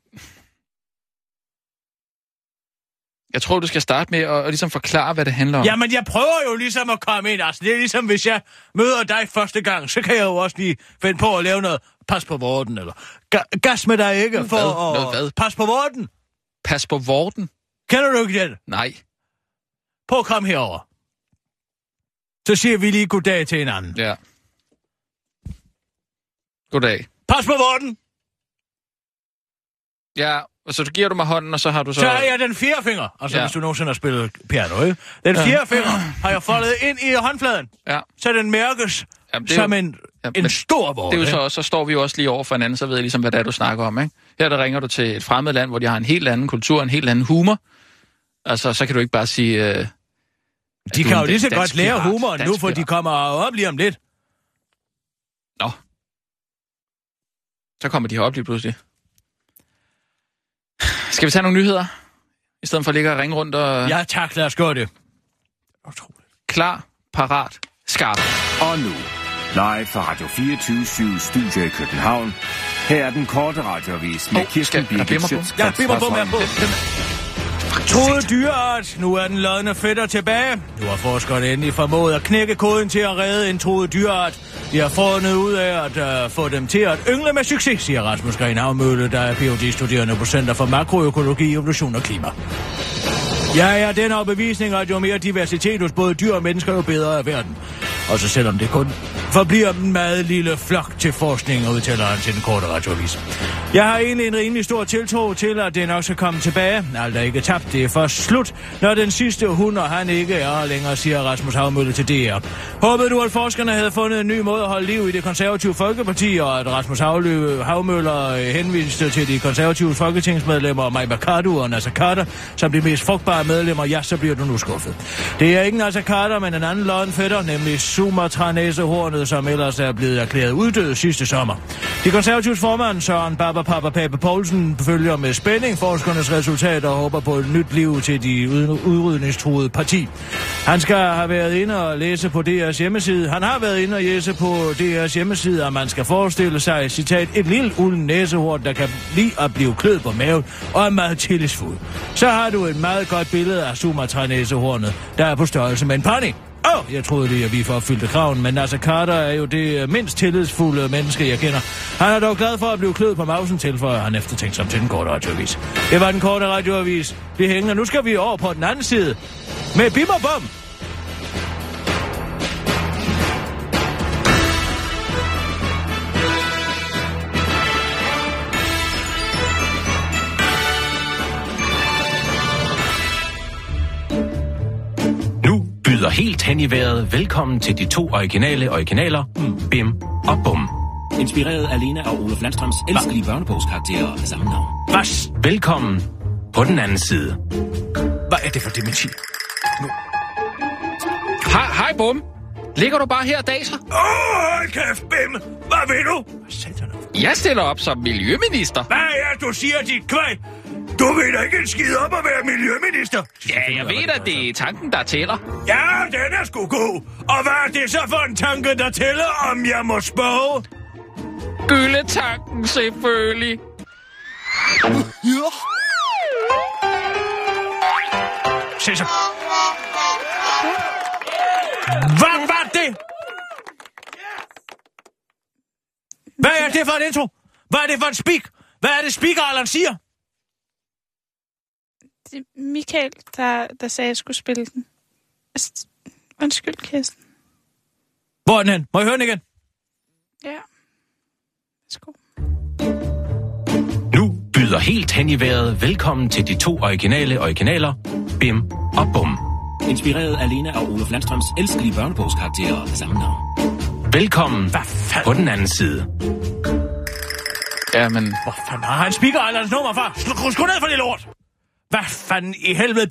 Jeg tror, du skal starte med at, at ligesom forklare, hvad det handler om. Jamen, jeg prøver jo ligesom at komme ind. Altså, det er ligesom, hvis jeg møder dig første gang, så kan jeg jo også lige finde på at lave noget pas på vorden, eller ga- gas med dig ikke, for Hvad? at Noget hvad? pas på vorden. Pas på vorden? Kender du ikke den? Nej. Prøv at komme herover. Så siger vi lige goddag til hinanden. Ja. Goddag. Pas på vorden. Ja, og så giver du mig hånden, og så har du så... Så er jeg den fjerde finger. Altså, Ja. ja. hvis du nogensinde har spillet piano, ikke? Den fjerde finger har jeg foldet ind i håndfladen, Ja. så den mærkes Jamen, det er som jo- en, Ja, en stor vore. Det er jo så, også- så står vi jo også lige over for hinanden, så ved jeg ligesom, hvad det er, du snakker om, ikke? Her der ringer du til et fremmed land, hvor de har en helt anden kultur, en helt anden humor. Altså, så kan du ikke bare sige, øh, De du kan jo lige så godt lære pirat? humoren nu, for de pirat? kommer op lige om lidt. Nå. Så kommer de herop lige pludselig. Skal vi tage nogle nyheder? I stedet for at ligge og ringe rundt og... Ja, tak, lad os gøre det. Utroligt. Klar, parat, skarp. Og nu, live fra Radio 24 Studio i København. Her er den korte radiovis med Hov, Kirsten Birgit bimmer på? Schøtzgrads Ja, bimmer på, med på. Troede dyreart. Nu er den lodne fætter tilbage. Nu har forskerne endelig formået at knække koden til at redde en troet dyreart. De har fundet ud af at uh, få dem til at yngle med succes, siger Rasmus Gren Havmølle, der er Ph.D.-studerende på Center for Makroøkologi, Evolution og Klima. Jeg er den overbevisning, at jo mere diversitet hos både dyr og mennesker, jo bedre er verden. Og så selvom det kun forbliver en meget lille flok til forskning, udtaler han til den korte radioavis. Jeg har egentlig en rimelig stor tiltro til, at det nok skal komme tilbage. Alt er ikke tabt, det er først slut, når den sidste hund og han ikke er længere, siger Rasmus Havmølle til DR. Håbede du, at forskerne havde fundet en ny måde at holde liv i det konservative Folkeparti, og at Rasmus Havlø, Havmøller øh, henviste til de konservative folketingsmedlemmer Maj Mercado og Nasser Carter som de mest frugtbare medlemmer, ja, så bliver du nu skuffet. Det er ikke Nasser Carter, men en anden lodden fætter, nemlig Sumatra-næsehornet, som ellers er blevet erklæret uddød sidste sommer. De konservatives formand, Søren Baba Papa Pape Poulsen, følger med spænding forskernes resultater og håber på et nyt liv til de udrydningstruede parti. Han skal have været inde og læse på DR's hjemmeside. Han har været inde og læse på DR's hjemmeside, at man skal forestille sig, citat, et lille ulden næsehort, der kan lide at blive klød på maven og er meget tillidsfuld. Så har du et meget godt billede af Sumatra-næsehornet, der er på størrelse med en pony. Åh, oh, jeg troede lige, at vi forfyldte kraven, men Nasser Carter er jo det øh, mindst tillidsfulde menneske, jeg kender. Han er dog glad for at blive kløet på mausen, tilføjer han eftertænksomt til den korte radioavis. Det var den korte radioavis. Vi hænger. Nu skal vi over på den anden side. Med bim og. Nu byder helt hen i vejret velkommen til de to originale originaler, Bim og Bum. Inspireret alene af Olof Landstrøms elskelige børnebogskarakterer af samme navn. Hvad? Velkommen på den anden side. Hvad er det for dementi? Hej, hej bum. Ligger du bare her og daser? Åh, oh, kæft, Bim. Hvad vil du? Jeg stiller op som miljøminister. Hvad er det, du siger, dit kvæg? Du ved da ikke en skid om at være miljøminister. Ja, jeg ved at det er tanken, der tæller. Ja, den er sgu god. Og hvad er det så for en tanke, der tæller, om jeg må spørge? Gyldetanken, selvfølgelig. Se så. Hvad var det? Hvad er det for en intro? Hvad er det for en speak? Hvad er det, speaker siger? Det er Michael, der, der sagde, at jeg skulle spille den. Altså, Undskyld, Kirsten. Hvor er den hen? Må jeg høre den igen? Ja. Værsgo. Nu byder helt hen i vejret velkommen til de to originale originaler, Bim og Bum. Inspireret alene af Olof Landstrøms elskelige børnebogskarakterer af samme navn. Velkommen Hvad fanden? på den anden side. Ja, men Hvor fanden har han speaker Islands nummer fra? Skru, skru ned for det lort! Hvad fanden i helvede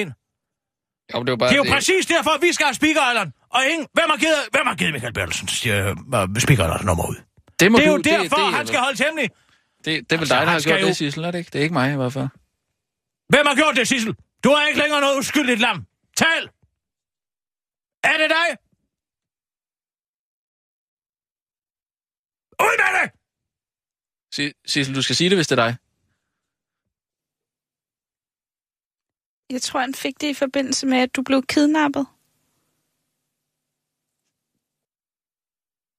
ind? jo, det var bare... Det er jo præcis derfor, at vi skal have Speaker Island. Og ingen... Hvem har givet, hvem har givet Michael Bertelsen uh, Speaker Island nummer ud? det, må Det er du, jo derfor, det, det, han skal holdes hemmelig. Det, det er vel Altså, dig, der har gjort jo- det, Sissel, er det ikke? Det er ikke mig i hvert fald. Hvem har gjort det, Sissel? Du er ikke længere noget uskyldigt lam. Tal! Er det dig? Ud med det! Si- Sissel, du skal sige det, hvis det er dig. Jeg tror, han fik det i forbindelse med, at du blev kidnappet.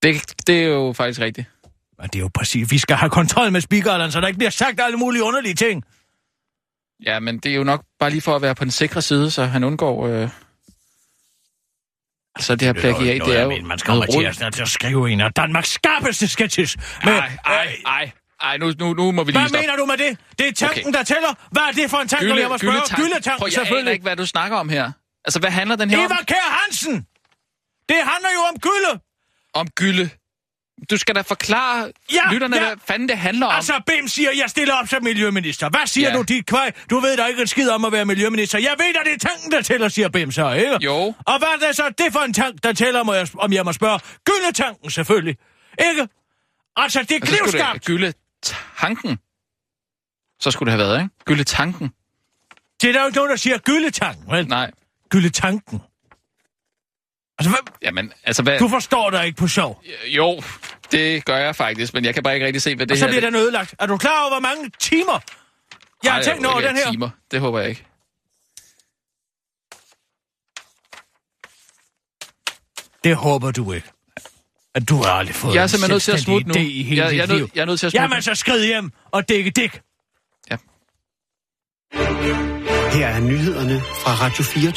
Det, det er jo faktisk rigtigt. Men det er jo præcis, vi skal have kontrol med Speaker Island, så der ikke bliver sagt alle mulige underlige ting. Ja, men det er jo nok bare lige for at være på den sikre side, så han undgår... Øh... Altså, det her plagiat, det er jo... Men man skal til at, til at skrive en af Danmarks skarpeste sketches. Men, Ej, ej, ej. Ej, nu, nu, nu må vi lige Hvad stoppe. mener du med det? Det er tanken, Okay. der tæller. Hvad er det for en tanke, Gylde, jeg må spørge? gyldetank. Gyldetanken, Prøv, jeg aner selvfølgelig. ikke, hvad du snakker om her. Altså, hvad handler den her om? Eva Kær Hansen! Det handler jo om gylde. Om gylde. du skal da forklare Ja, lytterne, ja. hvad fanden det handler om. Altså, Bim siger, jeg stiller op som miljøminister. Hvad siger Ja. du, dit kvaj? Du ved da ikke en skid om at være miljøminister. Jeg ved at det er tanken, der tæller, siger Bim så, ikke? Jo. Og hvad er det så det for en tank, der tæller, må jeg, om jeg må spørge? Gyldetanken, selvfølgelig. Ikke? Altså, det er Og så skulle knivskarpt. gylde tanken. Så skulle det have været, ikke? Gylde tanken. Det er der jo ikke nogen, der siger gyldetanken, vel? Nej. Gyldetanken. Altså, hvad? Jamen, altså hvad... Du forstår dig ikke på sjov. Jo, det gør jeg faktisk, men jeg kan bare ikke rigtig se, hvad det Og så her... bliver den ødelagt. Er du klar over, hvor mange timer, jeg har Ej, tænkt jo over den her? Timer. Det håber jeg ikke. Det håber du ikke. At du har aldrig fået Jeg er en simpelthen nødt til at smutte nu. i hele Jeg- dit jeg er nødt- liv. jeg er nødt til at smutte Jamen så skrid hjem og dække dæk. Her er nyhederne fra Radio 4